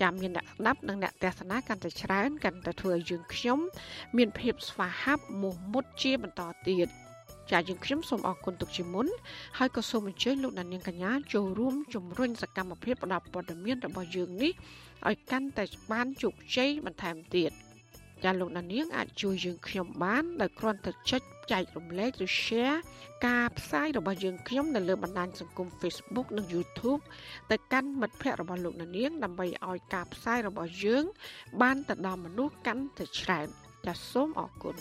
S1: ចាំមានអ្នកស្ដាប់និងអ្នកទស្សនាកាន់តែច្រើនកាន់តែធ្វើឲ្យយើងខ្ញុំមានភាពស្វាហាប់មោះមុតជាបន្តទៀតចាយើងខ្ញុំសូមអរគុណទុកជាមុនហើយក៏សូមអញ្ជើញលោកដានៀងកញ្ញាចូលរួមជំរុញសកម្មភាពផ្តល់ព័ត៌មានរបស់យើងនេះឲ្យកាន់តែបានជោគជ័យបន្ថែមទៀតចាលោកដានៀងអាចជួយយើងខ្ញុំបានដោយគ្រាន់តែចុច ចែករំលែកឬ share ការផ្សាយរបស់យើងខ្ញុំនៅលើបណ្ដាញសង្គម Facebook និង YouTube ទៅកាន់មិត្តភ័ក្តិរបស់លោកនាងដើម្បីឲ្យការផ្សាយរបស់យើង បានទៅដល់មនុស្សកាន់តែច្រើនចាសសូមអរគុណ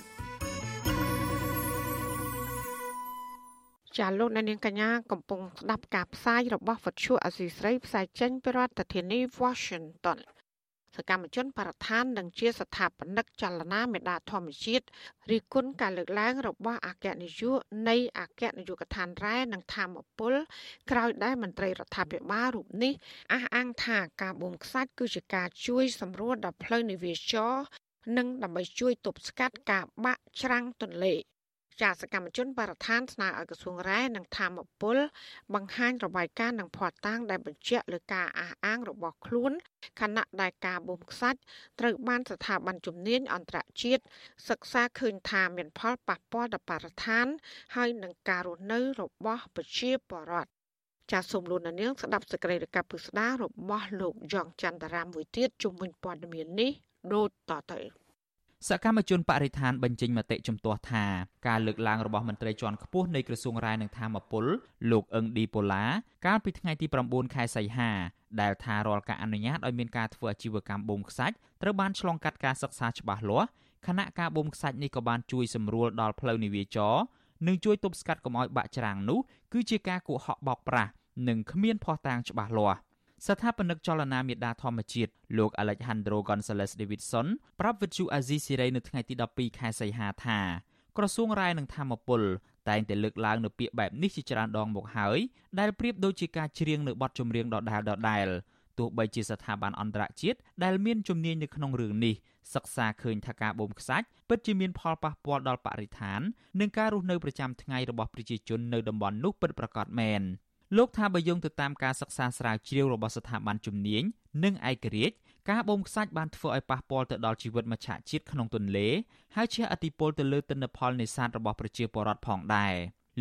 S1: ចាលោកនាងកញ្ញាកំពុងស្ដាប់ការផ្សាយរបស់វិទ្យុអសីស្រីផ្សាយចេញពីរដ្ឋធានី Washington សកម្មជនបរិស្ថាននិងជាស្ថាបនិកចលនាមេដាធម្មជាតិរីគុណការលើកឡើងរបស់អគ្គនាយកនៃអគ្គនាយកដ្ឋានរ៉ែនិងធម្មពលក្រោយដែលមន្ត្រីរដ្ឋាភិបាលរូបនេះអះអាងថាការបូមខ្សាច់គឺជាការជួយសម្រួលដល់ផ្លូវនាវាចរនិងដើម្បីជួយទប់ស្កាត់ការបាក់ច្រាំងទន្លេ ចាសកម្មជនបរិស្ថានស្នើឲ្យក្រសួងរ៉ែនិងធម្មពល បង្ហាញរបាយការណ៍និងភស្តុតាងដែលបញ្ជាក់លើការអះអាងរបស់ខ្លួនខណៈដែលការបូមខ្សាច់ត្រូវបានស្ថាប័នជំនាញអន្តរជាតិសិក្សាឃើញថាមានផលប៉ះពាល់ដល់បរិស្ថាន ហើយនឹងការរស់នៅរបស់ប្រជាពលរដ្ឋចាសសូមលោកនាងស្ដាប់សេចក្តីរាយការណ៍ពិស្ដាររបស់លោកយ៉ងច័ន្ទរាមមួយទៀតជុំវិញព័ត៌មាននេះដូចតទៅ
S2: សកម្មជនបរិស្ថានបញ្ចេញមតិជំទាស់ថាការលើកឡើងរបស់មន្ត្រីជាន់ខ្ពស់នៃក្រសួងរាយនឹងធម្មពលលោកអឹងឌីប៉ូឡាកាលពីថ្ងៃទី9ខែសីហាដែលថារាល់ការអនុញ្ញាតឲ្យមានការធ្វើអាជីវកម្មបូមខ្សាច់ត្រូវបានឆ្លងកាត់ការសិក្សាច្បាស់លាស់ខណៈការបូមខ្សាច់នេះក៏បានជួយសម្រួលដល់ផ្លូវនាវាចរនិងជួយទប់ស្កាត់កុំឲ្យបាក់ច្រាំងនោះគឺជាការគួរហកបោកប្រាស់និងគ្មានភ័ស្តុតាងច្បាស់លាស់ ស្ថាបនិកចលនាមេដាធម្មជាតិលោក Alejandro Gonzalez Davidson ប្រាប់វិទ្យុអាស៊ីសេរីនៅថ្ងៃទី12ខែសីហាថាក្រសួងរាយនឹងធម្មពលតែងតែលើកឡើងនៅពាក្យបែបនេះជាច្រើនដងមកហើយដែលប្រៀបដូចជាការច្រៀងនៅបទចម្រៀងដដែលដដែលទោះបីជាស្ថាប័នអន្តរជាតិដែលមានជំនាញនៅក្នុងរឿងនេះសិក្សាឃើញថាការបូមខ្សាច់ពិតជាមានផលប៉ះពាល់ដល់បរិស្ថាន និងការរស់នៅប្រចាំថ្ងៃរបស់ប្រជាជននៅតំបន់នោះពិតប្រាកដមែន លោកថាបើយោងទៅតាមការសិក្សាស្រាវជ្រាវរបស់ស្ថាប័នជំនាញនិងឯករាជ្យការបូមខ្សាច់បានធ្វើឲ្យប៉ះពាល់ទៅដល់ជីវិតមច្ឆជាតិក្នុងទន្លេហើយជះឥទ្ធិពលទៅលើទិន្នផលនេសាទរបស់ប្រជាពលរដ្ឋផងដែរ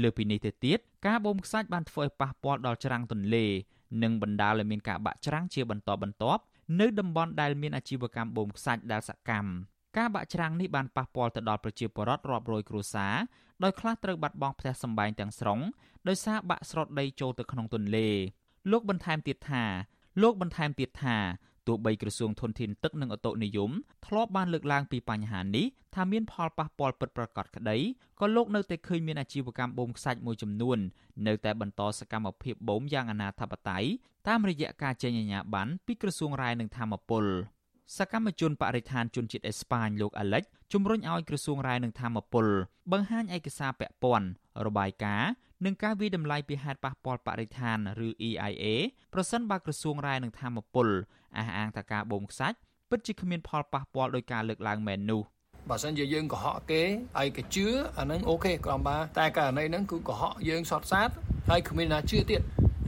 S2: លើពីនេះទៅទៀតការបូមខ្សាច់បានធ្វើឲ្យប៉ះពាល់ដល់ច្រាំងទន្លេនិងបណ្ដាលឲ្យមានការបាក់ច្រាំងជាបន្តបន្ទាប់នៅតំបន់ដែលមានអាជីវកម្មបូមខ្សាច់ដែលសកម្មការបាក់ច្រាំងនេះបានប៉ះពាល់ទៅដល់ប្រជាពលរដ្ឋរាប់រយគ្រួសារ ដោយខ្លះត្រូវបាត់បង់ផ្ទះសម្បែងទាំងស្រុងដោយសារបាក់ស្រុតដីចូលទៅក្នុងទន្លេ លោកបន្ថែមទៀតថាលោកបន្ថែមទៀតថាទោះបីក្រសួងធនធានទឹកនិងអូតូនិយមធ្លាប់បានលើកឡើងពីបញ្ហានេះថាមានផលប៉ះពាល់ពិតប្រាកដក្តីក៏លោកនៅតែឃើញមានអាជីវកម្មបូមខ្សាច់មួយចំនួននៅតែបន្តសកម្មភាពបូមយ៉ាងអនាធបត័យតាមរយៈការចេញអាជ្ញាប័ណ្ណពីក្រសួងរាយនឹងធម្មពល សកម្មជនបរិស្ថានជនជាតិអេស្ប៉ាញលោកអាលិចជំរុញឲ្យក្រសួងរាយនឹងធម្មពលបង្ហាញឯកសារពាក់ព័ន្ធរបាយការណ៍និងការវិតម្លៃពីហេតុប៉ះពាល់បរិស្ថានឬ EIA ប្រសិនបើក្រសួងរាយនឹងធម្មពលអះអាងថាការបូមខ្សាច់ពិតជាគ្មានផលប៉ះពាល់ដោយការលើកឡើងមែននោះ
S11: បើសិនជាយើងកុហកគេឯកជឿអានឹងអូខេក្រំបាតែករណីហ្នឹងគឺកុហកយើងសតសាតហើយគ្មានណាជឿទៀត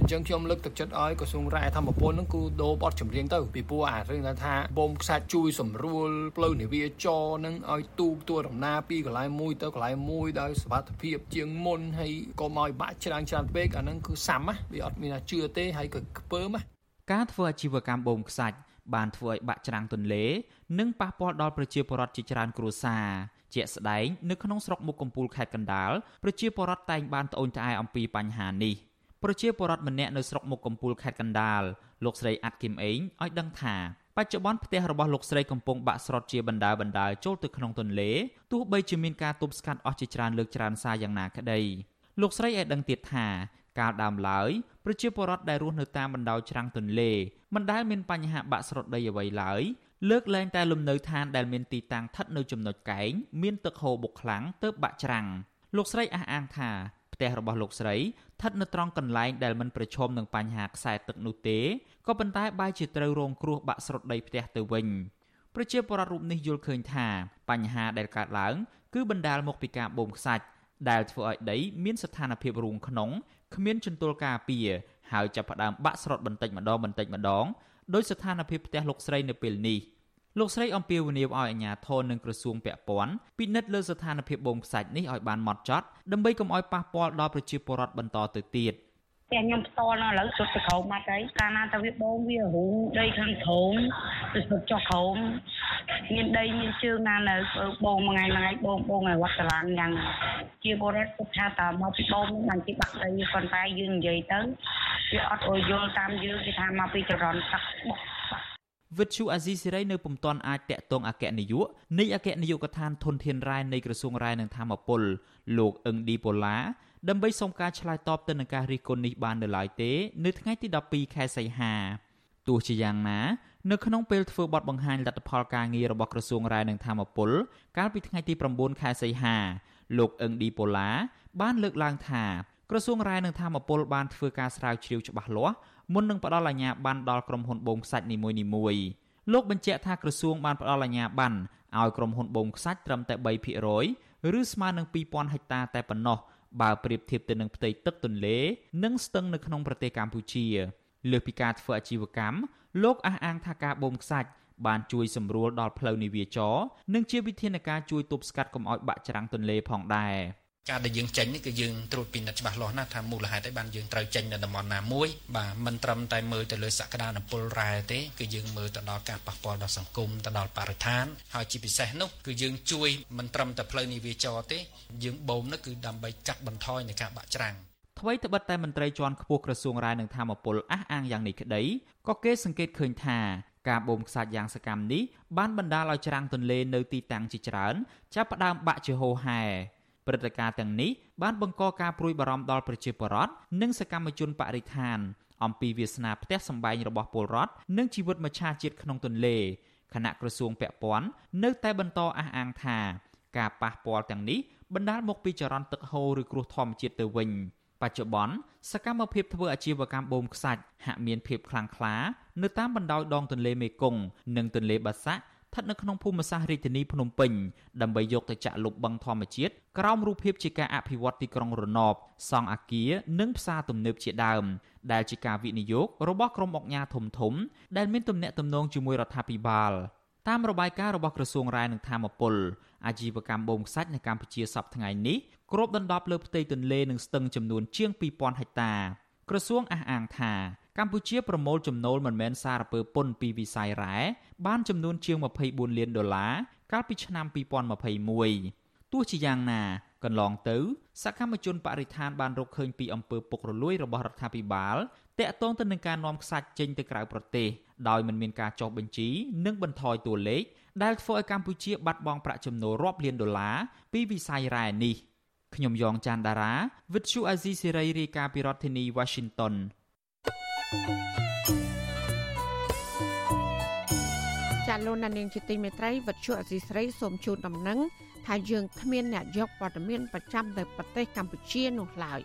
S11: អញ្ចឹងខ្ញុំលើកទឹកចិត្តឲ្យក្រសួងរ៉ែធម្មពលហ្នឹងគឺដូរបត់ចម្រៀងទៅពីព្រោះអារឿងថាបូមខ្សាច់ជួយសម្រួលផ្លូវនាវាចរហ្នឹងឲ្យទូកទួដំណើរពីកន្លែងមួយទៅកន្លែងមួយដោយសុវត្ថិភាពជាងមុនហើយកុំឲ្យបាក់ច្រើនច្រើនពេកអាហ្នឹងគឺសាំណាវាអត់មានណាជឿទេហើយក៏ខ្ពើមណា
S2: ការធ្វើអាជីវកម្មបូមខ្សាច់បានធ្វើឲ្យបាក់ច្រាំងទន្លេ និងប៉ះពាល់ដល់ប្រជាពលរដ្ឋជាច្រើនគ្រួសារជាក់ស្ដែងនៅក្នុងស្រុកមុខកំពូលខេត្តកណ្ដាលប្រជាពលរដ្ឋតែងបានត្អូញត្អែអំពីបញ្ហានេះ ប្រជាពលរដ្ឋម្នាក់នៅស្រុកមុខកំពូលខេត្តកណ្ដាលលោកស្រីអាត់គឹមអេងឲ្យដឹងថាបច្ចុប្បន្នផ្ទះរបស់លោកស្រីកំពុងបាក់ស្រុតជាបណ្ដាបណ្ដាចូលទៅក្នុងទន្លេទោះបីជាមានការទប់ស្កាត់អស់ជាច្រើនលើកច្រើនសារយ៉ាងណាក្តីលោកស្រីឲ្យដឹងទៀតថាកាលដើមឡើយប្រជាពលរដ្ឋដែលរស់នៅតាមបណ្ដោយច្រាំងទន្លេមិនដែលមានបញ្ហាបាក់ស្រុតដីអ្វីឡើយលើកលែងតែលំនៅឋានដែលមានទីតាំងស្ថិតនៅចំណុចកែងមានទឹកហូរបុកខ្លាំងទើបបាក់ច្រាំងលោកស្រីអះអាងថាផ្ទះរបស់លោកស្រីស្ថិតនៅត្រង់កន្លែងដែលមិនប្រឈមនឹងបញ្ហាខ្សែទឹកនោះទេក៏ប៉ុន្តែបែរជាត្រូវរងគ្រោះបាក់ស្រុតដីផ្ទះទៅវិញប្រជាពលរដ្ឋរូបនេះយល់ឃើញថាបញ្ហាដែលកើតឡើងគឺបណ្ដាលមកពីការបូមខ្សាច់ដែលធ្វើឲ្យដីមានស្ថានភាពរូងក្នុងគ្មានចន្ទល់ការពារហើយចាប់ផ្ដើមបាក់ស្រុតបន្តិចម្ដងបន្តិចម្ដងដោយស្ថានភាពផ្ទះលោកស្រីនៅពេលនេះ លោកស្រីអំពាវនាវឲ្យអាជ្ញាធរនិងក្រសួងពាក់ព័ន្ធពិនិត្យលើស្ថានភាពបូមខ្សាច់នេះឲ្យបានម៉ត់ចត់ដើម្បីកុំឲ្យប៉ះពាល់ដល់ប្រជាពលរដ្ឋបន្តទៅទៀត។
S21: តែខ្ញុំផ្ទាល់នៅឥឡូវសុទ្ធទៅក្រោមបាត់ហើយកាលណាតែវាបងវារូងដីខាងក្រោមទៅសុទ្ធចុះក្រោមមានដីមានជើងណានៅបងមួយថ្ងៃមួយថ្ងៃបងបងឲ្យវត្តសាឡាងយ៉ាងជាបរិបទថាតើមកពីបងមិនទីបាក់ដីប៉ុន្តែយើងនិយាយទៅវាអត់អយល់តាមយើងគេថាមកពីចរន្តទឹកបុក
S2: វិទ្យុអាស៊ីសេរីនៅពុំទាន់អាចតាក់ទងអគ្គនាយកនៃអគ្គនាយកដ្ឋានធនធានរ៉ែនៃក្រសួងរ៉ែនិងធម្មពលលោកអឹងឌីប៉ូឡាដើម្បីសុំការឆ្លើយតបទៅនឹងការរិះគន់នេះបាននៅឡើយទេនៅថ្ងៃទី12ខែសីហាទោះជាយ៉ាងណានៅក្នុងពេលធ្វើបទបង្ហាញលទ្ធផលការងាររបស់ក្រសួងរាយនឹងធម្មពលកាលពីថ្ងៃទី9ខែសីហាលោកអឹងឌីប៉ូឡាបានលើកឡើងថាក្រសួងរាយនឹងធម្មពលបានធ្វើការស្រាវជ្រាវច្បាស់លាស់ មុននឹងផ្ដល់អាជ្ញាប័ណ្ណដល់ក្រុមហ៊ុនបូមខ្សាច់នីមួយៗលោកបញ្ជាក់ថាក្រសួងបានផ្ដល់អាជ្ញាប័ណ្ណឲ្យក្រុមហ៊ុនបូមខ្សាច់ត្រឹមតែ3%ឬស្មើនឹង2000ហិកតាតែប៉ុណ្ណោះបើប្រៀបធៀបទៅនឹងផ្ទៃទឹកទន្លេ និងស្ទឹងនៅក្នុងប្រទេសកម្ពុជាលើសពីការធ្វើអាជីវកម្មលោកអះអាងថាការបូមខ្សាច់បានជួយសម្រួលដល់ផ្លូវនាវាចរនិងជាវិធានការជួយទប់ស្កាត់កុំឲ្យបាក់ច្រាំងទន្លេផងដែរ
S22: ការដែលយើងចេញនេះគឺយើងត្រួតពិនិត្យច្បាស់លាស់ណាស់ថាមូលហេតុអីបានយើងត្រូវចេញនៅតំបន់ណាមួយបាទមិនត្រឹមតែមើលទៅលើសក្តានុពលរ៉ែទេគឺយើងមើលទៅដល់ការប៉ះពាល់ដល់សង្គមទៅដល់បរិស្ថានហើយជាពិសេសនោះគឺយើងជួយមិនត្រឹមតែផ្លូវនាវាចរទេយើងបូមនោះគឺដើម្បីកាត់បន្ថយនៃការបាក់ច្រាំង
S2: ថ្មីត្បិតតែមន្ត្រីជាន់ខ្ពស់ក្រសួងរាយនឹងធម្មពលអះអាងយ៉ាងនេះក្តីក៏គេសង្កេតឃើញថាការបូមខ្សាច់យ៉ាងសកម្មនេះបានបណ្ដាលឲ្យច្រាំងទន្លេនៅទីតាំងជាច្រើនចាប់ផ្ដើមបាក់ជាហូរហែ ព្រឹត្តិការណ៍ទាំងនេះបានបង្កការព្រួយបារម្ភដល់ប្រជាពលរដ្ឋនិងសកម្មជនបរិស្ថាន អំពីវាសនាផ្ទះសម្បែងរបស់ពលរដ្ឋនិងជីវិតមច្ឆជាតិក្នុងទន្លេគណៈក្រសួងពាក់ព័ន្ធនៅតែបន្តអះអាងថាការប៉ះពាល់ទាំងនេះបណ្ដាលមកពីចរន្តទឹកហូរឬគ្រោះធម្មជាតិទៅវិញបច្ចុប្បន្នសកម្មភាពធ្វើអាជីវកម្មបូមខ្សាច់ហាក់មានភាពខ្លាំងក្លានៅតាមបណ្ដោយដងទន្លេមេគង្គនិងទន្លេបាសាក់ ស្ថិតនៅក្នុងភូមិសាស្ត្ររាជធានីភ្នំពេញដើម្បីយកទៅចាក់លុបបឹងធម្មជាតិក្រោមរូបភាពជាការអភិវឌ្ឍទីក្រុងរណបសង់អគារនិងផ្សារទំនើបជាដើមដែលជាការវិនិយោគរបស់ក្រុមអង្គការធំធំ ដែលមានទំនាក់ទំនងជាមួយរដ្ឋាភិបាលតាមរបាយការណ៍របស់ក្រសួងរាយនឹងធម្មពលអាជីវកម្មបូមខ្សាច់នៅកម្ពុជាសប្តាហ៍ថ្ងៃនេះគ្របដណ្ដប់លើផ្ទៃទន្លេនិងស្ទឹងចំនួនជាង2000ហិកតាក្រសួងអះអាងថា កម្ពុជាប្រមូលចំណូលមិនមែនសារពើពន្ធពីវិស័យរ៉ែបានចំនួនជាង24លានដុល្លារកាលពីឆ្នាំ2021ទោះជាយ៉ាងណាកន្លងទៅសកម្មជនបរិស្ថានបានរកឃើញពីអំពើពុករលួយរបស់រដ្ឋាភិបាលតាក់ទងទៅនឹងការនាំខ្សាច់ចេញទៅក្រៅប្រទេសដោយមិនមានការចុះបញ្ជីនិងបន្ថយតួលេខដែលធ្វើឲ្យកម្ពុជាបាត់បង់ប្រាក់ចំណូលរាប់លានដុល្លារពីវិស័យរ៉ែនេះខ្ញុំយ៉ងច័ន្ទដារាវិទ្យុអាស៊ីសេរីរាយការណ៍ពីរដ្ឋធានី Washington
S1: ចាលោកនាងជាទីមេត្រីវិទ្យុអសីស្រីសូមជូនដំណឹងថាយើងគ្មានអ្នកយកព័ត៌មានប្រចាំនៅប្រទេសកម្ពុជានោះឡើយ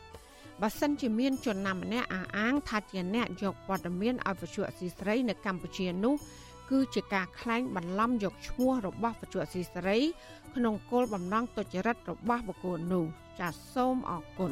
S1: បើសិនជាមានជនណាម្នាក់អះអាងថាជាអ្នកយកព័ត៌មានឲ្យវិទ្យុអសីស្រីនៅកម្ពុជានោះគឺជាការក្លែងបន្លំយកឈ្មោះរបស់វិទ្យុអសីស្រី ក្នុងគោលបំណងទុច្ចរិតរបស់បុគ្គលនោះចាសសូមអរគុណ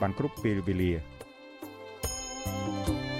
S23: បានគ្រប់ពេលវេលា thank you